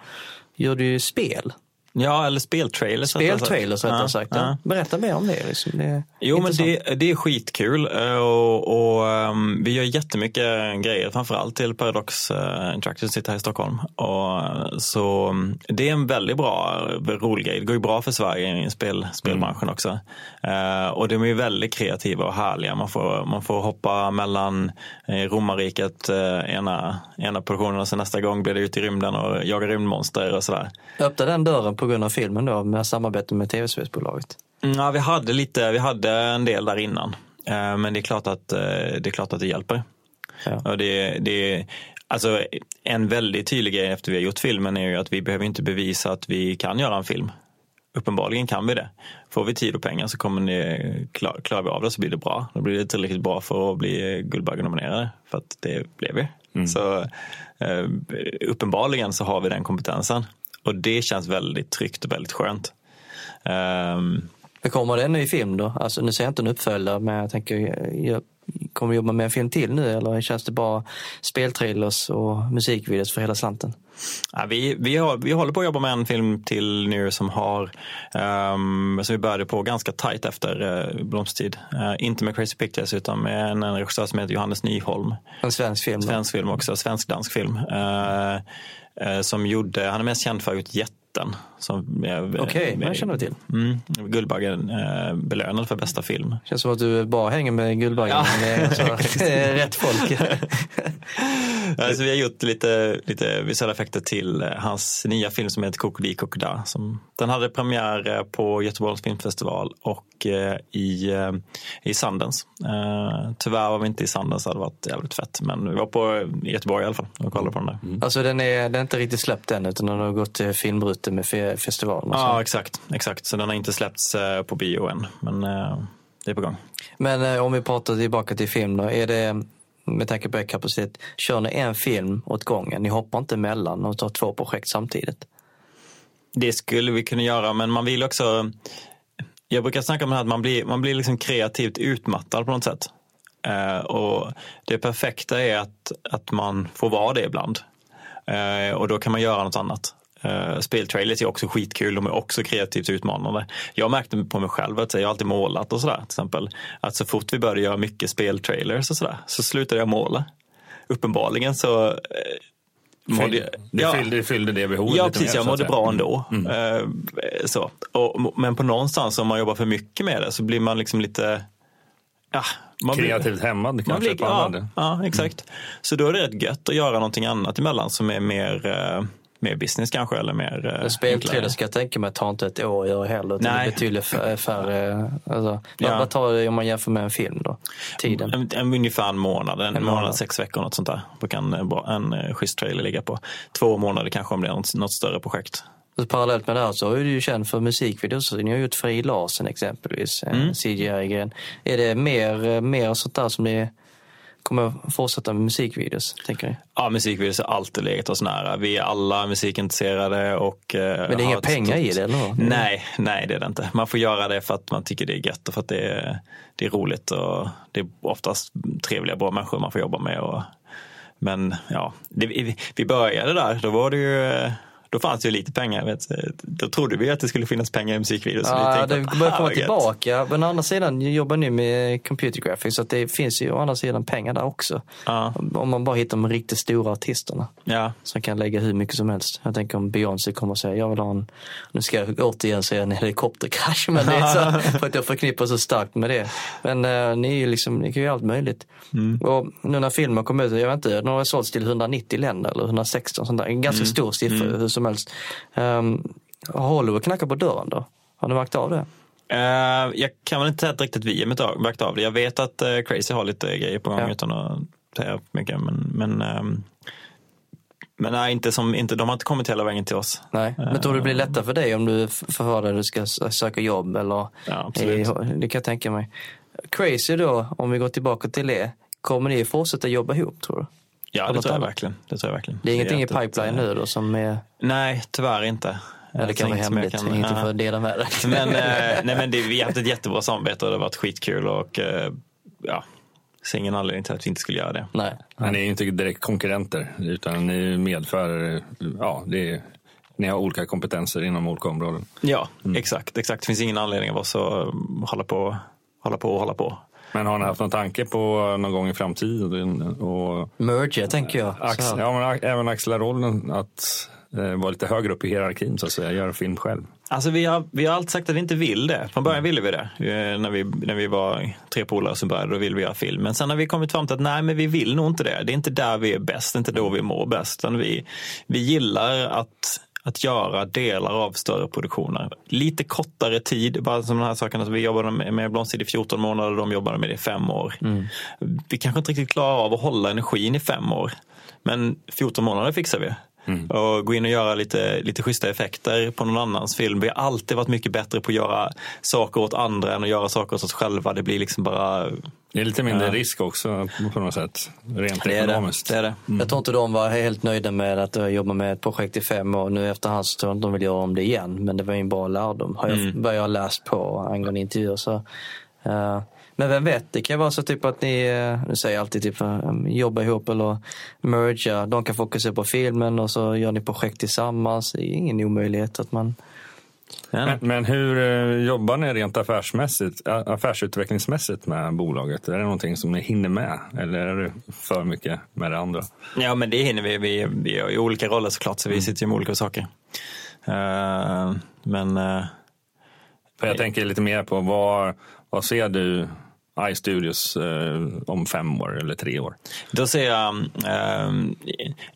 gör du ju spel. Ja, eller speltrailers. Speltrailers rättare sagt. ja. Ja. Berätta mer om det. Liksom. det Jo, men det, det är skitkul eh, och, och ehm, vi gör jättemycket grejer, framförallt till Paradox uh, Interactive som sitter här i Stockholm. Och, eh, så mm, det är en väldigt bra, rolig grej. Det går ju bra för Sverige i spel, spelbranschen också. Eh, och de är väldigt kreativa och härliga. Man får, man får hoppa mellan romarriket eh, ena, ena produktionen och sen nästa gång blir det ut i rymden och jaga rymdmonster och sådär. Öppna den dörren på grund av filmen då med samarbete med tv-spelsbolaget. Mm, Ja, vi hade lite, vi hade en del där innan. Eh, Men det är klart att eh, det, är klart att det hjälper. Ja. Och det, det, alltså, en väldigt tydlig grej efter vi har gjort filmen är ju att vi behöver inte bevisa att vi kan göra en film. Uppenbarligen kan vi det. Får vi tid och pengar så kommer det, klar, klarar vi av det så blir det bra. Då blir det tillräckligt bra för att bli Guldbaggenominerade. För att det blev vi. Så eh, uppenbarligen så har vi den kompetensen. Och det känns väldigt tryggt och väldigt skönt. Men kommer det en ny film då? Alltså nu ser jag inte en uppföljare men jag tänker, jag kommer jobba med en film till nu eller känns det bara speltrailers och musikvideos för hela slanten? Ja, vi, vi, har, vi håller på att jobba med en film till nu som har um, som vi började på ganska tajt efter uh, Blomstid. Uh, inte med Crazy Pictures utan med en, en regissör som heter Johannes Nyholm. En svensk film? då? Svensk film också, svensk-dansk film. Uh, Eh, som gjorde, han är mest känd för att ha gjort jätte Jätten. som är- Okej, jag känner till. Mm, Guldbaggen uh, belönad för bästa film. Känns som att du bara hänger med Guldbaggen. Ja. Är alltså, rätt folk. Alltså, vi har gjort lite, lite visuella effekter till eh, hans nya film som heter Kokodi Kokoda. Som, den hade premiär eh, på Göteborgs filmfestival och eh, i, eh, i Sundance. Eh, tyvärr var vi inte i Sundance, det hade varit jävligt fett. Men vi var på Göteborg i alla fall och kollade på den där. Alltså den är, den är inte riktigt släppt än utan den har gått till filmbrute med fe- festivalen. Ja, exakt, exakt. Så den har inte släppts eh, på bio än, men eh, det är på gång. Men eh, om vi pratar tillbaka till film då. Är det, med tanke på er kapacitet, kör ni en film åt gången? Ni hoppar inte emellan och tar två projekt samtidigt? Det skulle vi kunna göra, men man vill också... Jag brukar snacka om det här att man blir, man blir liksom kreativt utmattad på något sätt. Eh, och det perfekta är att, att man får vara det ibland. Eh, och då kan man göra något annat. Uh, speltrailers är också skitkul, de är också kreativt utmanande. Jag märkte på mig själv att jag har alltid målat och sådär till exempel. Att så fort vi började göra mycket speltrailers och sådär så slutade jag måla. Uppenbarligen så eh, mådde Det, Ja. fyllde, det fyllde det behovet Ja, precis. mer, Jag mådde bra ändå. Eh, så. Och, men på någonstans, om man jobbar för mycket med det, så blir man liksom lite... Ja, man blir- Kreativt hämmad man kanske blir, på ja, ja, exakt. Så då är det rätt gött att göra någonting annat emellan som är mer, eh, mer business kanske. Eller mer, eh, enklare. ska jag tänka mig tar inte ett år att göra heller. Nej. Det är betydligt fär- färre. Alltså, Ja. vad, tar det om man jämför med en film då? Tiden? En, en, ungefär en månad, en, En månad, månad. sex veckor något sånt där. Brukar en, en, en eh, schysst trailer ligga på. Två månader kanske om det är något, något större projekt. Och parallellt med det här så är du ju känd för musikvideos. Ni har gjort Fri Larsen exempelvis, Mm. CGI-gren. Är det mer, mer sånt där som ni kommer fortsätta med musikvideos, tänker ni? Ja, musikvideos har alltid legat oss nära. Vi är alla musikintresserade och... eh, Men det är inga pengar stort- i det, eller? Nej, nej det är det inte. Man får göra det för att man tycker det är gött och för att det är, det är roligt och det är oftast trevliga, bra människor man får jobba med. Och, men ja, det, vi, vi började där, då var det ju då fanns det ju lite pengar. Vet, du. då trodde vi att det skulle finnas pengar i musikvideos. Ja, det börjar "Ah, komma vad gött." tillbaka. Men å andra sidan jobbar ni med computer graphics så att det finns ju å andra sidan pengar där också. Ja, Om man bara hittar de riktigt stora artisterna ja, som kan lägga hur mycket som helst. Jag tänker om Beyoncé kommer och säger jag vill ha en, nu ska jag återigen säga en helikopterkrasch, men det är så, för att jag förknippar så starkt med det. Men eh, ni är ju liksom, ni kan ju allt möjligt. Och nu när filmen kom ut, jag vet inte, den har sålts till 190 länder eller 116 sånt där. En ganska stor siffra hur som helst. Um, har Hollywood knackat på dörren då? Har ni märkt av det? Eh, jag kan väl inte säga att riktigt vi är märkt av det. Jag vet att eh, Crazy har lite grejer på gång Ja. utan att säga mycket. Men, men, ehm, men nej, inte som, inte, de har inte kommit hela vägen till oss. Nej. Men tror du det blir lättare för dig om du får höra att du ska söka jobb? Eller, Ja, absolut. det kan jag tänka mig. Crazy då, om vi går tillbaka till det. Kommer ni fortsätta jobba ihop tror du? Ja, det tror jag verkligen. Det tror jag verkligen. Det är ingenting i pipeline nu då som är, Nej, tyvärr inte. eller det kan vara Inget hemligt, kan- ja. för att dela med dig. Men, eh, nej, men det, vi har haft ett jättebra samarbete och det har varit skitkul och eh, ja, ser ingen anledning till att vi inte skulle göra det. Nej. Men ni är inte direkt konkurrenter, utan ni medför, ja, det är, ni har olika kompetenser inom olika områden. Ja, exakt, exakt. Det finns ingen anledning av oss att eh, hålla på, hålla på och hålla på. Men har ni haft någon tanke på någon gång i framtiden och Merge tänker jag. Så ax, här. ja, men även axla rollen att eh, vara lite högre upp i hierarkin så att säga, göra film själv? Alltså vi har, vi har alltid sagt att vi inte vill det. Från början ville vi det. Eh, När vi, när vi var tre polare som började, då ville vi göra film. Men sen har vi kommit fram till att nej, men vi vill nog inte det. Det är inte där vi är bäst, det är inte då vi mår bäst. Utan vi, vi gillar att, att göra delar av större produktioner. Lite kortare tid, bara som de här sakerna. som Vi jobbade med, Blomstid i 14 månader, de jobbade med det i fem år. Vi kanske inte riktigt klarar av att hålla energin i fem år. Men 14 månader fixar vi. Och gå in och göra lite, lite schyssta effekter på någon annans film. Vi har alltid varit mycket bättre på att göra saker åt andra än att göra saker åt oss själva. Det blir liksom bara... Det är lite mindre risk också på något sätt, rent Det är det. ekonomiskt. det, är det. Jag tror inte de var helt nöjda med att uh, jobba med ett projekt i fem år. Nu efterhand så tror jag inte de vill göra om det igen. Men det var ju en bra lärdom. Har jag, Mm. vad jag har läst på angående intervjuer. Så, uh, men vem vet, det kan vara så typ att ni, uh, nu säger jag alltid typ um, jobba ihop eller merga. De kan fokusera på filmen och så gör ni projekt tillsammans. Det är ingen omöjlighet att man Ja. Men, men hur eh, jobbar ni rent affärsmässigt, affärsutvecklingsmässigt med bolaget? Är det någonting som ni hinner med eller är det för mycket med det andra? Ja, men det hinner vi. Vi, vi har ju olika roller såklart, så vi sitter ju med olika saker. Eh, men eh, För jag tänker lite mer på vad, vad ser du iStudios eh, om fem år eller tre år? Då ser jag eh,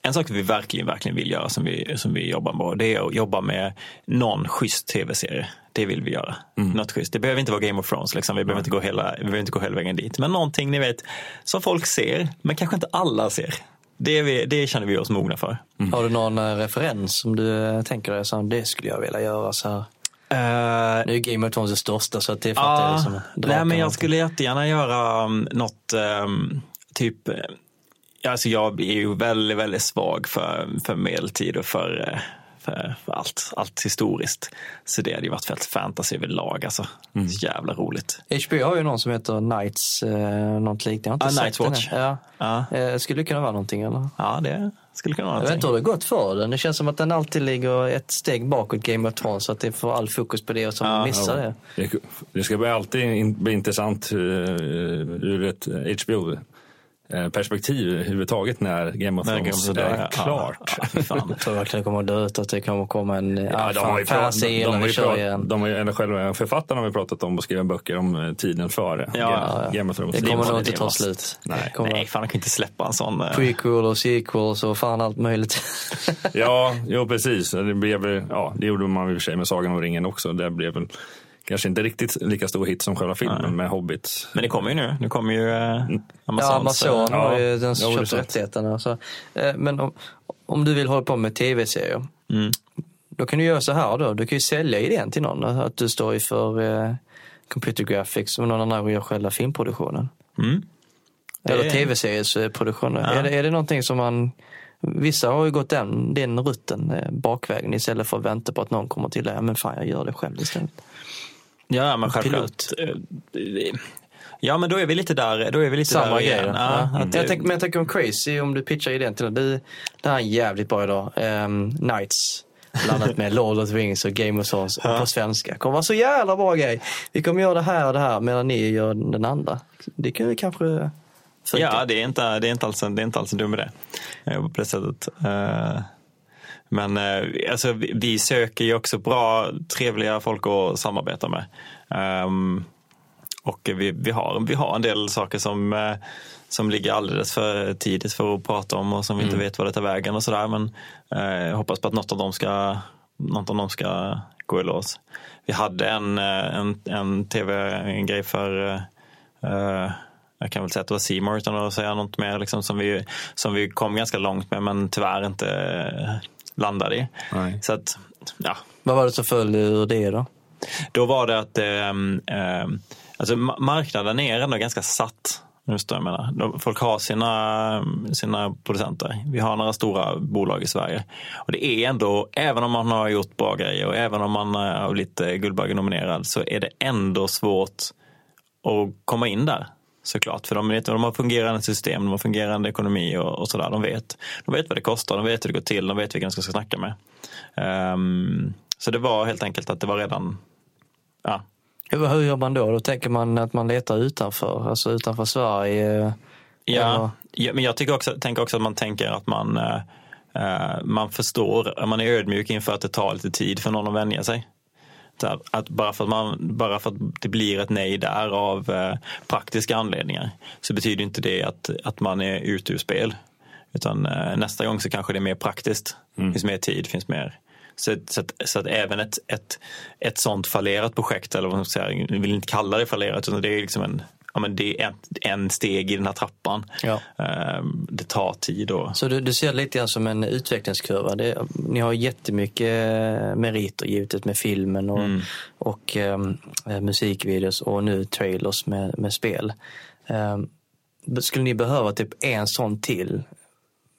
en sak vi verkligen, verkligen vill göra som vi, som vi jobbar med. Det är att jobba med någon schysst tv-serie. Det vill vi göra. Något schysst. Det behöver inte vara Game of Thrones. Liksom. Vi, behöver inte gå hela, vi behöver inte gå hela vägen dit. Men någonting ni vet som folk ser, men kanske inte alla ser. Det, vi, det känner vi oss mogna för. Har du någon eh, referens som du tänker dig? Så det skulle jag vilja göra så här. Eh, Nu är Game of Thrones det största så att det fattar jag Ja, som nej, draken men jag skulle jättegärna göra um, något um, typ eh, Alltså jag är ju väldigt, väldigt svag för, för medeltid och för, eh, för, för allt, allt historiskt. Så det hade ju varit väldigt fantasy överlag. Alltså. Mm. Så jävla roligt. HBO har ju någon som heter Knights, eh, något liknande. Jag har inte Ah, sett Night's Watch. Ja. Ja, Eh, skulle det kunna vara någonting eller? ja det skulle kunna vara Jag vet inte hur det gått för den. Det känns som att den alltid ligger ett steg bakåt Game of Thrones. Så att det får all fokus på det och som Ja, missar det. Det, det ska bli alltid bli intressant uh, ur ett HBO eh, perspektiv överhuvudtaget när Game of När Thrones Game of är klart. Ja, ja, fan. Jag tror verkligen det kommer att dö ut att det kommer att komma en ja, de har ju de, de, har vi kör pratat, igen. de har ju, eller själva författarna har ju pratat om att skriva böcker om eh, tiden före Ja, Game, ja. Game of Thrones. Det kommer nog inte ta slut. Nej. Nej, fan de kan inte släppa en sån. eh, prequel och sequels och fan allt möjligt. Ja, jo precis. Det, blev, ja, det gjorde man i och för sig med Sagan om ringen också. Det blev väl kanske inte riktigt lika stor hit som själva filmen med Hobbit. Men det kommer ju nu. Nu kommer ju eh, Amazons, Ja, Amazon eh, har ja. ju den det är köpt rättigheterna. Så, eh, men om, om du vill hålla på med tv-serier, Mm. då kan du göra så här då. Du kan ju sälja idén till någon. Att du står ju för eh, computer graphics och någon annan gör själva filmproduktionen. Mm. Det Eller är- tv-seriesproduktionen. Ja. Är, det, är det någonting som man... Vissa har ju gått den, den rutten eh, bakvägen istället för att vänta på att någon kommer till dig. Ja, men fan, jag gör det själv istället. Ja, men självklart. Eh, Ja, men då är vi lite där. Då är vi lite Samma där igen. Ja, Ja. att jag tänker, men jag tänker om Crazy, om du pitchar idén till det. Det här är jävligt bra idag. Um, Knights. Blandat med Lord of the Rings och Game of Thrones på svenska. kommer vara så jävla bra grej. Vi kommer göra det här och det här medan ni gör den andra. Det kan vi kanske funka. Ja, det är inte, det är inte, alls, en, det är inte alls en dum idé. På det sättet. Eh, Men eh, alltså, vi, söker ju också bra, trevliga folk att samarbeta med. Ehm, Och vi, vi, har, vi har en del saker som, eh, som ligger alldeles för tidigt för att prata om och som vi inte vet vad det tar vägen och sådär. Men eh, jag hoppas på att något av dem ska, något av dem ska gå i lås. Vi hade en, eh, en, en tv-grej för eh, jag kan väl säga att det var Seymour utan att säga något mer liksom, som, vi, som vi kom ganska långt med men tyvärr inte landade i. Nej. Så att, ja. Vad var det som föll ur det då? Då var det att eh, eh, alltså, ma- marknaden är ändå ganska satt. Just det, jag menar. Folk har sina, sina producenter. Vi har några stora bolag i Sverige. Och det är ändå, även om man har gjort bra grejer och även om man eh, har blivit eh, Guldbaggenominerad så är det ändå svårt att komma in där. Såklart, för de, vet, de har fungerande system, de har fungerande ekonomi och, och sådär. De vet, de vet vad det kostar, de vet hur det går till, de vet vilka de ska snacka med. Ehm, så det var helt enkelt att det var redan, ja, Hur, hur gör man då? Då tänker man att man letar utanför, alltså utanför Sverige. Ja, Eller- ja men jag tycker också, tänker också att man tänker att man, eh, eh, man förstår, man är ödmjuk inför att det tar lite tid för någon att vänja sig. Här, Att bara, för att man, bara för att det blir ett nej där av eh, praktiska anledningar så betyder inte det att, att man är ute ur spel. Utan eh, nästa gång så kanske det är mer praktiskt. Det finns mer tid, finns mer så, så, att, så att även ett, ett, ett sånt fallerat projekt, eller vad man ska säga, jag vill inte kalla det fallerat, utan det är liksom en, ja, men det är en, en steg i den här trappan. Ja. Ehm, Det tar tid. Och, Så du, du ser det lite grann som en utvecklingskurva. Det, ni har jättemycket eh, meriter givetvis med filmen och, och ehm, eh, musikvideos och nu trailers med, med spel. Ehm, skulle ni behöva typ en sån till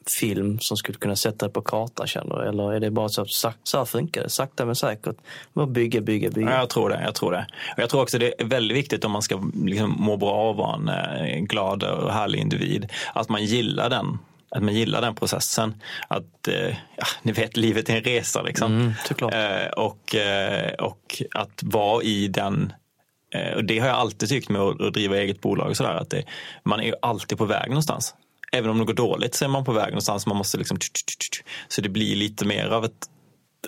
film som skulle kunna sätta det på kartan känner du? Eller är det bara så att så här funkar det? Sakta men säkert. Bara bygga, bygga, bygga. Ja, jag tror det. Jag tror det. Och jag tror också det är väldigt viktigt om man ska liksom må bra och vara en eh, glad och härlig individ. Att man gillar den. Att man gillar den processen. Att, eh, ja, ni vet, livet är en resa liksom. Mm. Eh, och, eh, och att vara i den och det har jag alltid tyckt med att att driva eget bolag. Och sådär, att det, man är ju alltid på väg någonstans. Även om det går dåligt så är man på väg någonstans. Man måste liksom, så det blir lite mer av ett,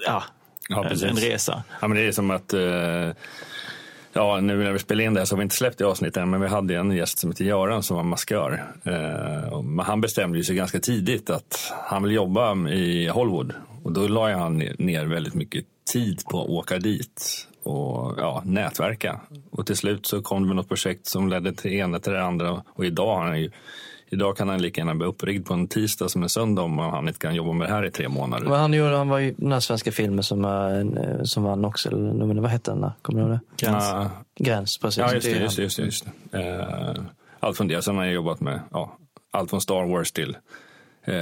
ja, Ja, en, resa. Ja, men det är som att eh, Ja, nu när vi spelade in det här så har vi inte släppt det avsnittet än, men vi hade en gäst som heter Göran som var maskör. Eh, han bestämde sig ganska tidigt att han vill jobba i Hollywood. Och då la han ner väldigt mycket tid på att åka dit och ja, nätverka. Och till slut så kom det med något projekt som ledde till det ena till det andra. Och idag har han ju Idag kan han lika gärna bli uppriggd på en tisdag som en söndag om han inte kan jobba med det här i tre månader. Men han, gjorde, han var ju den här svenska filmen som, uh, som vann också. Eller, vad hette den? där? Kommer du ihåg det? Gräns. Ja, Gräns, precis. Ja, just det. Just det, just det, just det. Eh, allt från det. Sen har jag jobbat med ja, allt från Star Wars till eh,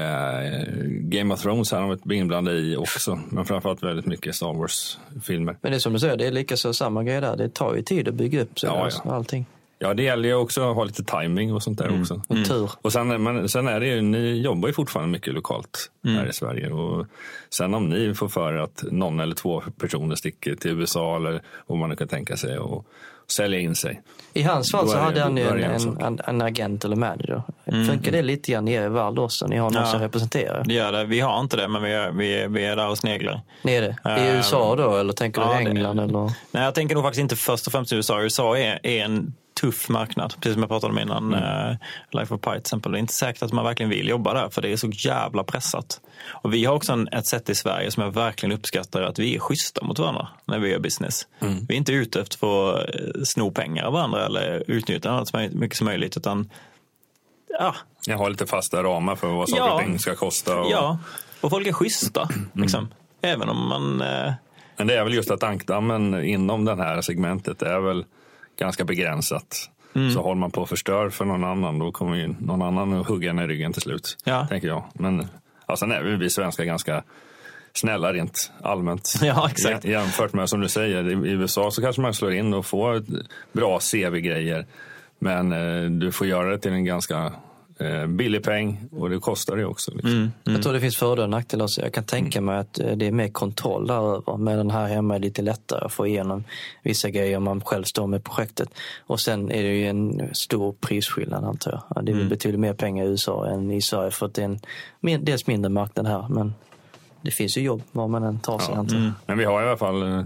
Game of Thrones har han varit inblandad i också. Men framförallt väldigt mycket Star Wars-filmer. Men det är som du säger, det är lika så samma grej där. Det tar ju tid att bygga upp sig. Ja, ja. alltså, Allting. Ja, det gäller ju också att ha lite timing och sånt där också. Och tur. Och sen, men, sen är det ju, ni jobbar ju fortfarande mycket lokalt här i Sverige. Och sen om ni får för att någon eller två personer sticker till USA eller vad man nu kan tänka sig och sälja in sig. I hans fall så det- hade han ju en, det en en, agent eller manager. Funkar det lite grann i er värld också? Ni har någon Ja. som representerar? Det gör det. Vi har inte det, men vi är, vi är, vi är där och sneglar. Ni är det? I Ehm, USA då, eller tänker du ja, i det- England? Eller? Nej, jag tänker nog faktiskt inte först och främst USA. USA är, är en tuff marknad, precis som jag pratade om innan. Mm. eh, Life of Pi till exempel. Det är inte säkert att man verkligen vill jobba där, för det är så jävla pressat. Och vi har också en, ett sätt i Sverige som jag verkligen uppskattar, att vi är schyssta mot varandra när vi gör business. Mm. Vi är inte ute efter att eh, sno pengar av varandra eller utnyttja varandra så mycket som möjligt, utan ja, Jag har lite fasta ramar för vad saker Ja. och ting ska kosta. Och, ja. och folk är schyssta. Mm. Liksom. Även om man eh, Men det är väl just att ankdammen inom det här segmentet är väl ganska begränsat. Mm. Så håller man på att förstör för någon annan, då kommer ju någon annan att hugga en i ryggen till slut. Ja. Tänker jag. Men ja, sen är vi svenskar ganska snälla rent allmänt. Ja, exakt. Jä- Jämfört med som du säger, i USA så kanske man slår in och får bra CV-grejer. Men eh, du får göra det till en ganska billig peng och det kostar det också. Liksom. Mm. Jag tror det finns fördelar och nackdelar också. Jag kan tänka mig att eh, det är mer kontroll däröver. Med den här hemma är det lite lättare att få igenom vissa grejer om man själv står med projektet. Och sen är det ju en stor prisskillnad antar jag. Ja, Det är väl betydligt mer pengar i USA än i Sverige för att det är en dels mindre marknad här. Men det finns ju jobb var man än tar sig antar jag. Men vi har i alla fall eh,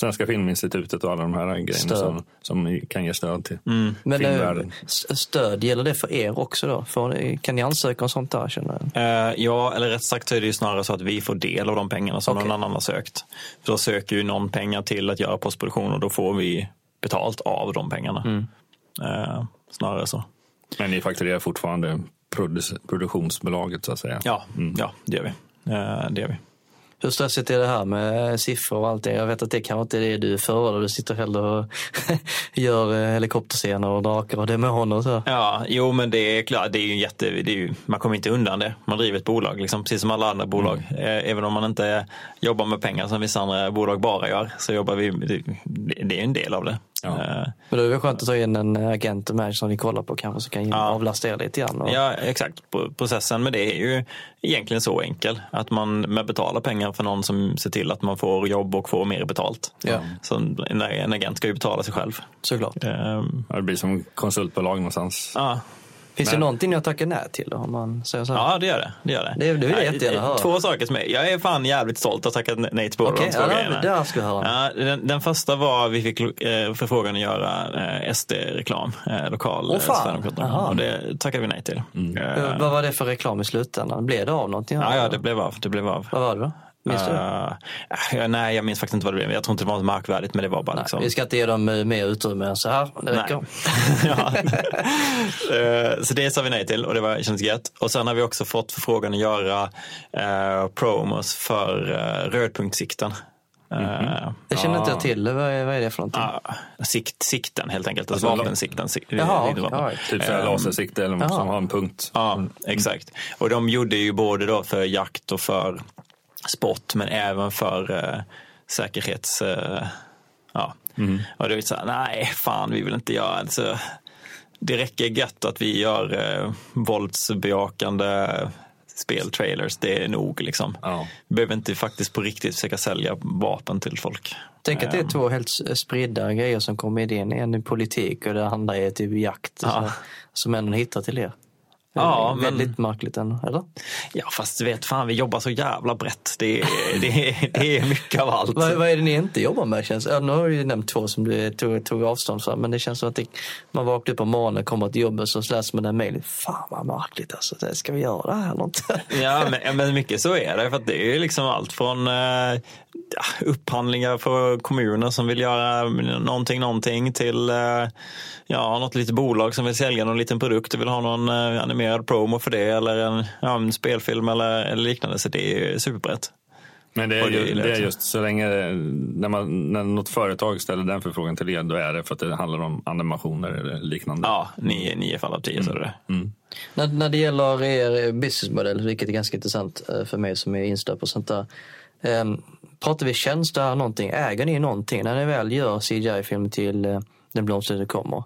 Svenska Filminstitutet och alla de här grejerna Stöd. som, som kan ge stöd till. Mm. Men eh, Filmvärlden. s- stöd, gäller det för er också då? Får, kan ni ansöka om sånt där känner? Eh, ja, eller rätt sagt så är det ju snarare så att vi får del av de pengarna som Okej. någon annan har sökt. För då söker ju någon pengar till att göra postproduktion och då får vi betalt av de pengarna. Mm. Eh, snarare så. Men ni fakturerar fortfarande produ- produktionsbolaget så att säga? Ja, ja det gör vi. Eh, det gör vi. Hur stressigt är det här med siffror och allting? Jag vet att det kanske inte är det du föredrar. Du sitter hellre och gör eh, helikopterscener och drakar och demoner och så. Ja, jo men det är klart, det är ju jätte, det är ju, man kommer inte undan det. Man driver ett bolag, liksom, precis som alla andra bolag. Eh, Även om man inte jobbar med pengar som vissa andra bolag bara gör, så jobbar vi, det, det är en del av det. Ja. Eh, Men då är det skönt att ta in en agent och manager som ni kollar på kanske som kan Ja. avlasta er lite grann. Och... Ja, exakt. Pro- Processen med det är ju egentligen så enkel. Att man med betalar pengar för någon som ser till att man får jobb och får mer betalt. Ja. Så en, en agent ska ju betala sig själv. Såklart. Ja, Det blir som konsultbolag någonstans. Ja, Finns det Men- någonting jag tackar nej till då, om man säger så? här? ja det gör det. Det, gör det. Det- det vill jag Ja, jättegärna höra. Två saker som är, jag är fan jävligt stolt att ha tackat nej till båda Okej, de två ja, grejerna. det ska jag höra. Ja, den, den första var vi fick eh, förfrågan att göra eh, SD-reklam, eh, lokal fan. Sverigedemokraterna. Och det tackade vi nej till. Eh, Eh, Vad var det för reklam i slutändan? Blev det av någonting? ja, ja, det blev av. Det blev av. Vad var det då? Minns du? Ja, nej, jag minns faktiskt inte vad det blev. Jag tror inte det var något markvärdigt, men det var bara Nej, liksom... Vi ska inte ge dem eh, mer utrymme än så här. Det räcker. ja. Eh, så det sa vi nej till och det var, kändes gött. Och sen har vi också fått förfrågan att göra uh, promos för uh, rödpunktssikten. Eh, Det känner inte Ah. jag till. Vad är, vad är det för någonting? ja, sikt, sikten helt enkelt, alltså, Alltså, vapensikten. Sik- Jaha. Typ så här lasersikte eller Jaha. som har en punkt. Ja, exakt. Och de gjorde ju både då för jakt och för sport, men även för eh, säkerhets... Eh, ja. Och det är så här, nej, fan, vi vill inte göra alltså, Det räcker gött att vi gör eh, våldsbejakande speltrailers. Det är nog liksom. Ja. Vi behöver inte faktiskt på riktigt försöka sälja vapen till folk. Tänk att det är Ehm, två helt spridda grejer som kommer in. En i politik och det andra är typ jakt. Ja. så, som ändå hittar till er. Ja, men- Väldigt märkligt ändå, eller? Ja, fast du vet, fan, vi jobbar så jävla brett. Det är, det är, det är mycket av allt. Vad, vad är det ni inte jobbar med? Känns? Ja, nu har du ju nämnt två som du tog, tog avstånd från. Men det känns som att det, man vaknar upp på morgonen, kommer till jobbet så läser man den mejlen. Fan vad märkligt alltså. Det ska vi göra det här eller inte? Ja, men, men mycket så är det. För det är liksom allt från eh, upphandlingar för kommuner som vill göra någonting, någonting till eh, ja, något litet bolag som vill sälja någon liten produkt och vill ha någon eh, animerad promo för det eller en, ja, en spelfilm eller, eller liknande. Så det är superbrett. Men det är, ju, det är också. just så länge när, man, när något företag ställer den förfrågan till er, då är det för att det handlar om animationer eller liknande. Ja, nio, nio fall av tio så är det det. Mm. När, när det gäller er businessmodell, vilket är ganska intressant eh, för mig som är inställd på sånt där. Eh, pratar vi tjänster här någonting? Äger ni någonting när ni väl gör CGI-film till eh, Den blomstertid kommer?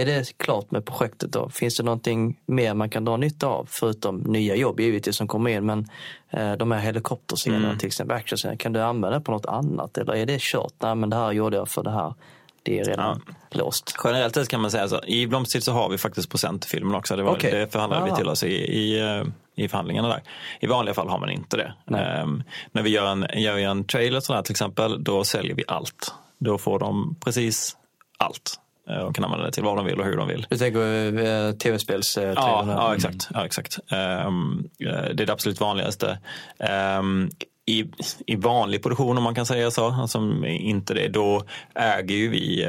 Är det klart med projektet då? Finns det någonting mer man kan dra nytta av? Förutom nya jobb givetvis som kommer in, men eh, de här helikopterscenerna Mm. till exempel, actionscener, kan du använda det på något annat? Eller är det kört? Nej, men det här gjorde jag för det här. Det är redan låst. Generellt sett kan man säga så. I Blomstertid så har vi faktiskt procent i filmen också. Det, var, Okej. det förhandlade vi Ah. till oss i, i, eh, i förhandlingarna där. I vanliga fall har man inte det. Ehm, när vi gör en, gör vi en trailer sådär, till exempel, då säljer vi allt. Då får de precis allt eh, och kan använda det till vad de vill och hur de vill. Du tänker eh, tv-spels... Ja, ja, exakt. Ja, exakt. Ehm, eh, det är det absolut vanligaste. Ehm, i, I vanlig produktion, om man kan säga så, alltså inte det, då äger ju vi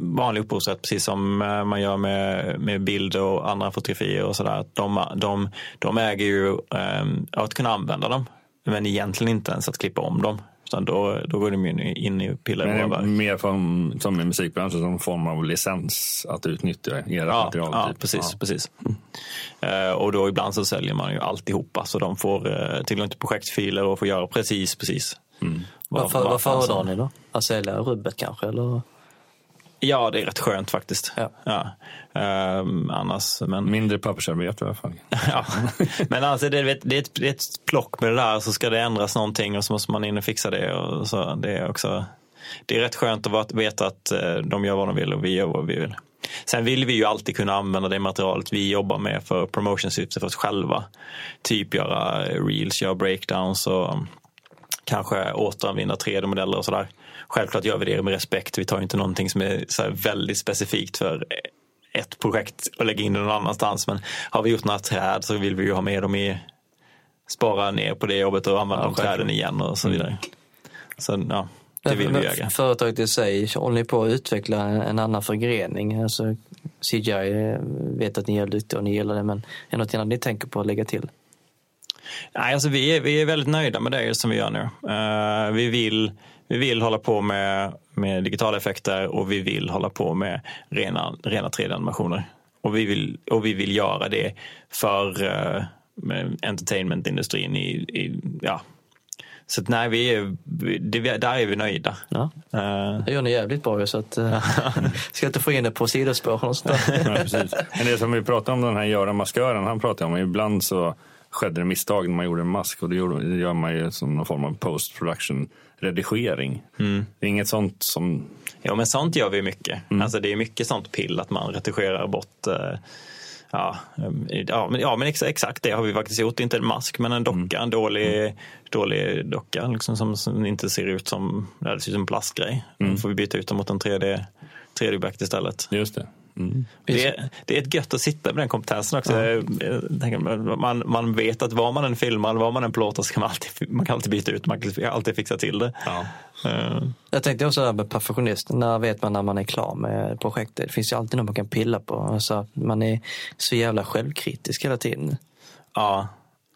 vanlig upphovsrätt precis som man gör med, med bild och andra fotografier och sådär. De, de, de äger ju ehm, att kunna använda dem, men egentligen inte ens att klippa om dem. Utan då, då går de in i, in i pillar i Men våra det är verk. mer som, som i musikbranschen, som form av licens att utnyttja ert Ja, material. ja typ. precis. Ja. precis. Eh, och då ibland så säljer man ju alltihopa så de får uh, tillgång till projektfiler och får göra precis, precis. Mm. vad- Vad, föredrar ni då? Att sälja rubbet kanske? Eller? Ja, det är rätt skönt faktiskt. Ja. Ehm, annars, men, Mindre pappersarbete i alla fall. ja. men alltså, det, vet, det, är ett, det är ett plock med det där så ska det ändras någonting och så måste man in och fixa det. Och så, det, är också, det är rätt skönt att veta att eh, de gör vad de vill och vi gör vad vi vill. Sen vill vi ju alltid kunna använda det materialet vi jobbar med för promotionsyfte för oss själva. Typ göra reels, göra breakdowns och um, kanske återanvända 3D-modeller och sådär. Självklart gör vi det med respekt. Vi tar inte någonting som är så väldigt specifikt för ett projekt och lägga in det någon annanstans. Men har vi gjort några träd så vill vi ju ha med dem i spara ner på det jobbet och använda Ja, de träden igen och så vidare. Så, ja. Det vill vi äga. Företaget i sig, håller ni på att utveckla en annan förgrening? Alltså, CGI eh, vet att ni är duktiga och ni gillar det, men är det något annat ni tänker på att lägga till? Nej, alltså vi, är, vi är väldigt nöjda med det som vi gör nu. Uh, vi, vill, vi vill hålla på med, med digitala effekter och vi vill hålla på med rena, rena 3D-animationer. Och vi, vill, och vi vill göra det för uh, entertainmentindustrin i, i, ja, så att, nej, vi är, det, där är vi nöjda. Ja. Uh. Det gör ni jävligt bra så att uh, ska inte få in det på sidospår. Och sånt ja, precis. Men det som vi pratade om den här Göran Maskören, han pratade om ibland så skedde det misstag när man gjorde en mask och det, gjorde, det gör man ju som någon form av post production redigering. Mm. Det är inget sånt som... Ja men sånt gör vi mycket. Mm. Alltså det är mycket sånt pill att man redigerar bort uh, Ja, ja, men, ja, men exakt det har vi faktiskt gjort. Inte en mask, men en docka. En dålig, mm. dålig docka liksom, som, som, inte ser ut som, det ser ut som en plastgrej. Mm. Då får vi byta ut den mot en 3D, 3D-objekt istället. Just det. Mm. Det, är, det är ett gött att sitta med den kompetensen också. Ja. Man, man vet att vad man än filmar, vad man än plåtar så kan man alltid, man kan alltid byta ut, man kan alltid fixa till det. Ja. Uh. Jag tänkte också med perfektionist, när vet man när man är klar med projektet? Det finns ju alltid något man kan pilla på. Alltså, man är så jävla självkritisk hela tiden. Ja.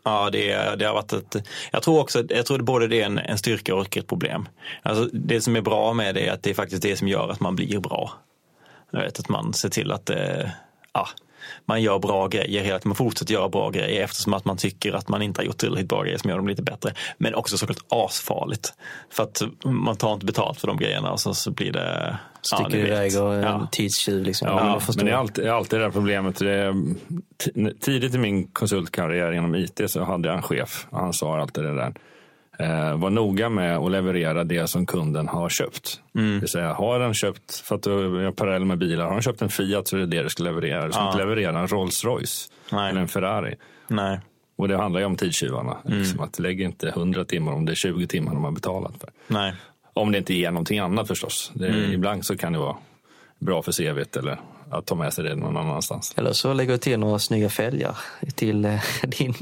Ja, det, det har varit ett... Jag tror också jag tror både det är en, en styrka och ett problem. Alltså, det som är bra med det är att det är faktiskt det som gör att man blir bra. Jag vet att man ser till att det, ja, man gör bra grejer hela tiden. Man fortsätter göra bra grejer eftersom att man tycker att man inte har gjort tillräckligt bra grejer som gör dem lite bättre. Men också såklart asfarligt. För att man tar inte betalt för de grejerna och så, så blir det... Sticker ja, iväg och ja. tidstjuv liksom. Ja, men det är alltid, alltid det här problemet. Det är, tidigt i min konsultkarriär inom IT så hade jag en chef och han sa alltid det där eh, var noga med att leverera det som kunden har köpt. Mm. Det vill säga, har den köpt, för att du är parallell med bilar, har den köpt en Fiat så är det det du ska leverera. Du ska inte leverera en Rolls Royce Nej. eller en Ferrari. Nej. Och det handlar ju om tidstjuvarna. Mm. Liksom att lägg inte 100 timmar om det är 20 timmar de har betalat för. Nej. Om det inte ger någonting annat förstås. Det, mm. Ibland så kan det vara bra för CVt eller att ta med sig det någon annanstans. Eller så lägger du till några snygga fälgar till eh, din,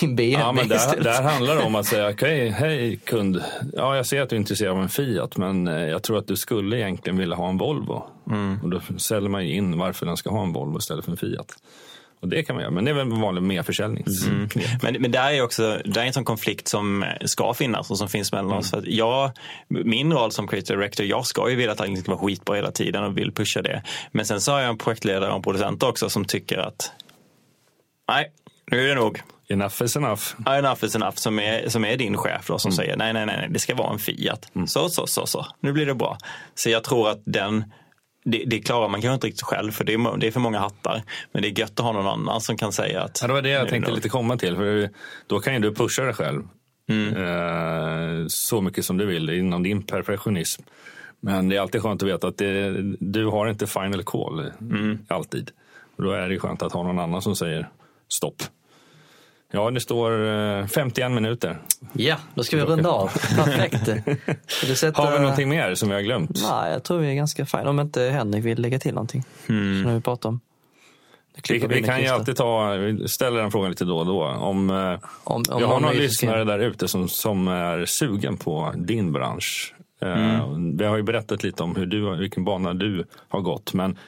din BMW Ja, men där, där handlar det om att säga, okej, okay, hej kund. Ja, jag ser att du är intresserad av en Fiat, men eh, jag tror att du skulle egentligen vilja ha en Volvo. Mm. Och då säljer man in varför den ska ha en Volvo istället för en Fiat. Och det kan man göra, men det är väl en vanlig merförsäljningsknep. Mm. Men, men där är också där är en sån konflikt som ska finnas och som finns mellan mm. oss. För jag, min roll som creative director, jag ska ju vilja att allting ska vara skitbra hela tiden och vill pusha det. Men sen så har jag en projektledare och en producent också som tycker att nej, nu är det nog. Enough is enough. Ja, enough is enough som är, som är din chef då, som mm. säger nej, nej, nej, det ska vara en Fiat. Mm. Så, så, så, så, nu blir det bra. Så jag tror att den det, det klarar man kanske inte riktigt själv för det är, det är för många hattar. Men det är gött att ha någon annan som kan säga att... Ja, det var det jag tänkte lite komma till. För då kan ju du pusha dig själv mm. eh, så mycket som du vill inom din perfektionism. Men det är alltid skönt att veta att det, du har inte final call mm. alltid. Och då är det skönt att ha någon annan som säger stopp. Ja, det står 51 eh, minuter. Ja, då ska vi runda av. Perfekt. Sätta... Har vi någonting mer som vi har glömt? Nej, jag tror vi är ganska fina. Om inte Henrik vill lägga till någonting. Mm. Som vi pratar om. Vi, vi kan ju alltid ta, vi ställer den frågan lite då och då. Om, eh, om, om jag har någon lyssnare där ute som, som är sugen på din bransch. Eh, mm. Vi har ju berättat lite om hur du, vilken bana du har gått. Men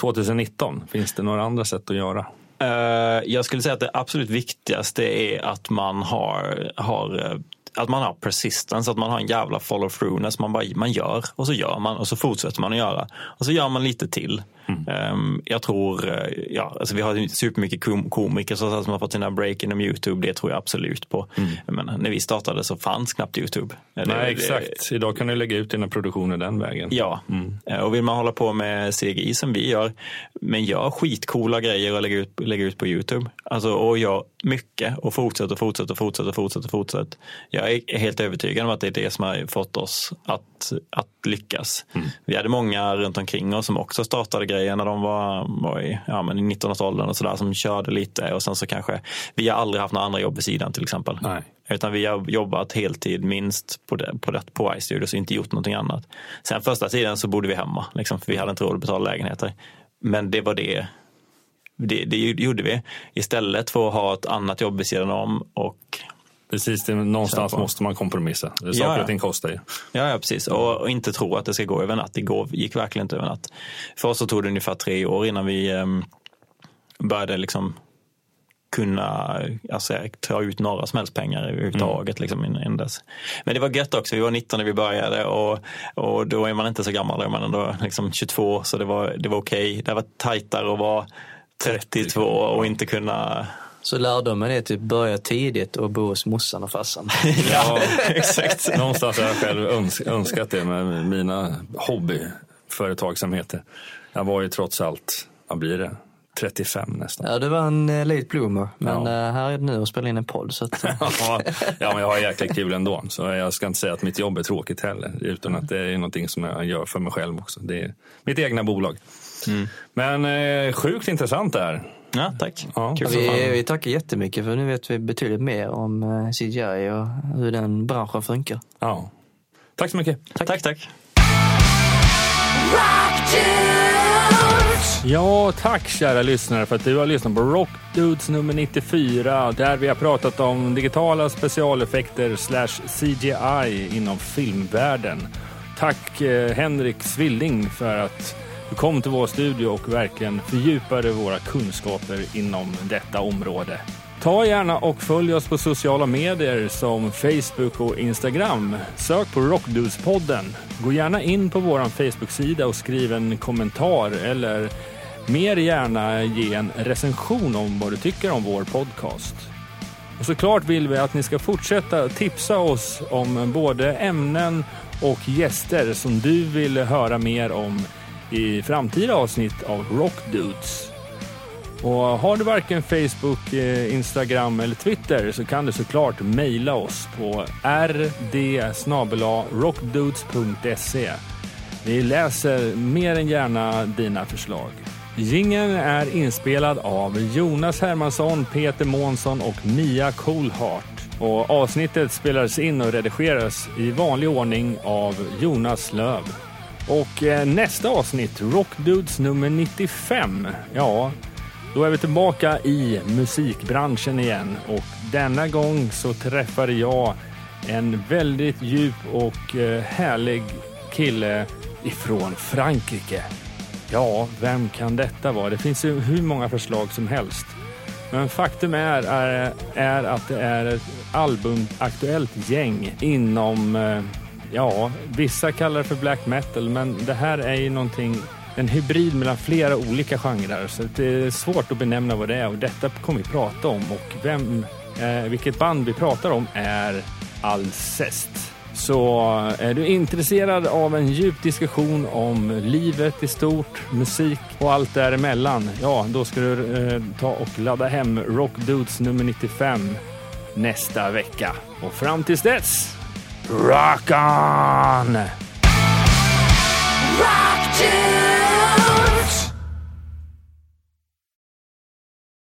2019, finns det några andra sätt att göra? Eh, jag skulle säga att det absolut viktigaste är att man har, har eh, att man har persistence, att man har en jävla follow throughness. Man, bara, man gör och så gör man och så fortsätter man att göra. Och så gör man lite till. Mm. Um, jag tror, eh, ja, alltså vi har supermycket kom komiker som har fått sina break inom Youtube. Det tror jag absolut på. Mm. Men när vi startade så fanns knappt Youtube. Nej, det, exakt. Det, Idag kan du lägga ut dina produktioner den vägen. Ja, mm. Eh, och vill man hålla på med CGI som vi gör, men gör skitcoola grejer och lägger ut, lägger ut på Youtube. Alltså, och gör mycket och fortsätter och fortsätter och fortsätter och fortsätter. fortsätter. Jag är helt övertygad om att det är det som har fått oss att, att lyckas. Mm. Vi hade många runt omkring oss som också startade grejer när de var, var i, ja, men i 19-årsåldern och sådär som körde lite och sen så kanske vi har aldrig haft några andra jobb vid sidan till exempel. Nej. Utan vi har jobbat heltid minst på, det, på, det, på iStudios och inte gjort någonting annat. Sen första tiden så bodde vi hemma, liksom, för vi hade inte råd att betala lägenheter. Men det var det, det, det gjorde vi. Istället för att ha ett annat jobb vid sidan om och Precis, det, någonstans måste man kompromissa. Saker ja, ja. och ting kostar ju. Ja, ja precis. Och, och, inte tro att det ska gå över natt. Det går, gick verkligen inte över natt. För oss så tog det ungefär tre år innan vi um, började liksom kunna alltså, ta ut några som helst pengar överhuvudtaget. Mm. Liksom. Men det var gött också, vi var 19 när vi började och, och då är man inte så gammal, då är man ändå liksom 22 så det var, det var okej. Okay. Det var tajtare att vara 32 och inte kunna så lärdomen är typ börja tidigt och bo hos morsan och farsan. ja, exakt. Någonstans har jag själv önskat det med mina hobbyföretagsamheter. Jag var ju trots allt, vad blir det, 35 nästan. Ja, du var en uh, late bloomer. Men ja. uh, här är du nu och spelar in en podd. Så att, ja, men jag har jäkla kul ändå. Så jag ska inte säga att mitt jobb är tråkigt heller. Utan att det är någonting som jag gör för mig själv också. Det är mitt egna bolag. Mm. Men uh, sjukt intressant det här. Ja, tack. Ja, vi, vi tackar jättemycket för nu vet vi betydligt mer om CGI och hur den branschen funkar. Ja. Tack så mycket. Tack, tack. tack. Ja, tack kära lyssnare för att du har lyssnat på Rock Dudes nummer 94 där vi har pratat om digitala specialeffekter slash CGI inom filmvärlden. Tack eh, Henrik Svilling för att du kom till vår studio och verkligen fördjupade våra kunskaper inom detta område. Ta gärna och följ oss på sociala medier som Facebook och Instagram. Sök på Rockdudespodden. Gå gärna in på vår Facebook-sida och skriv en kommentar eller mer gärna ge en recension om vad du tycker om vår podcast. Och såklart vill vi att ni ska fortsätta tipsa oss om både ämnen och gäster som du vill höra mer om i framtida avsnitt av Rock Dudes. Och har du varken Facebook, eh, Instagram eller Twitter så kan du såklart mejla oss på rd Vi läser mer än gärna dina förslag. Gingen är inspelad av Jonas Hermansson, Peter Månsson och Mia Coolheart. Och avsnittet spelades in och redigeras i vanlig ordning av Jonas Löv. Och eh, nästa avsnitt, Rockdudes nummer 95. Ja, då är vi tillbaka i musikbranschen igen och denna gång så träffade jag en väldigt djup och eh, härlig kille ifrån Frankrike. Ja, vem kan detta vara? Det finns ju hur många förslag som helst. Men faktum är, är, är att det är ett albumaktuellt gäng inom, eh, ja, vissa kallar det för black metal, men det här är ju någonting en hybrid mellan flera olika genrer. Så det är svårt att benämna vad det är och detta kommer vi prata om. Och vem, eh, vilket band vi pratar om är Alcest. Så eh, är du intresserad av en djup diskussion om livet i stort, musik och allt däremellan, ja, då ska du eh, ta och ladda hem Rock Dudes nummer 95 nästa vecka. Och fram tills dess, Rock on! Rock tunes.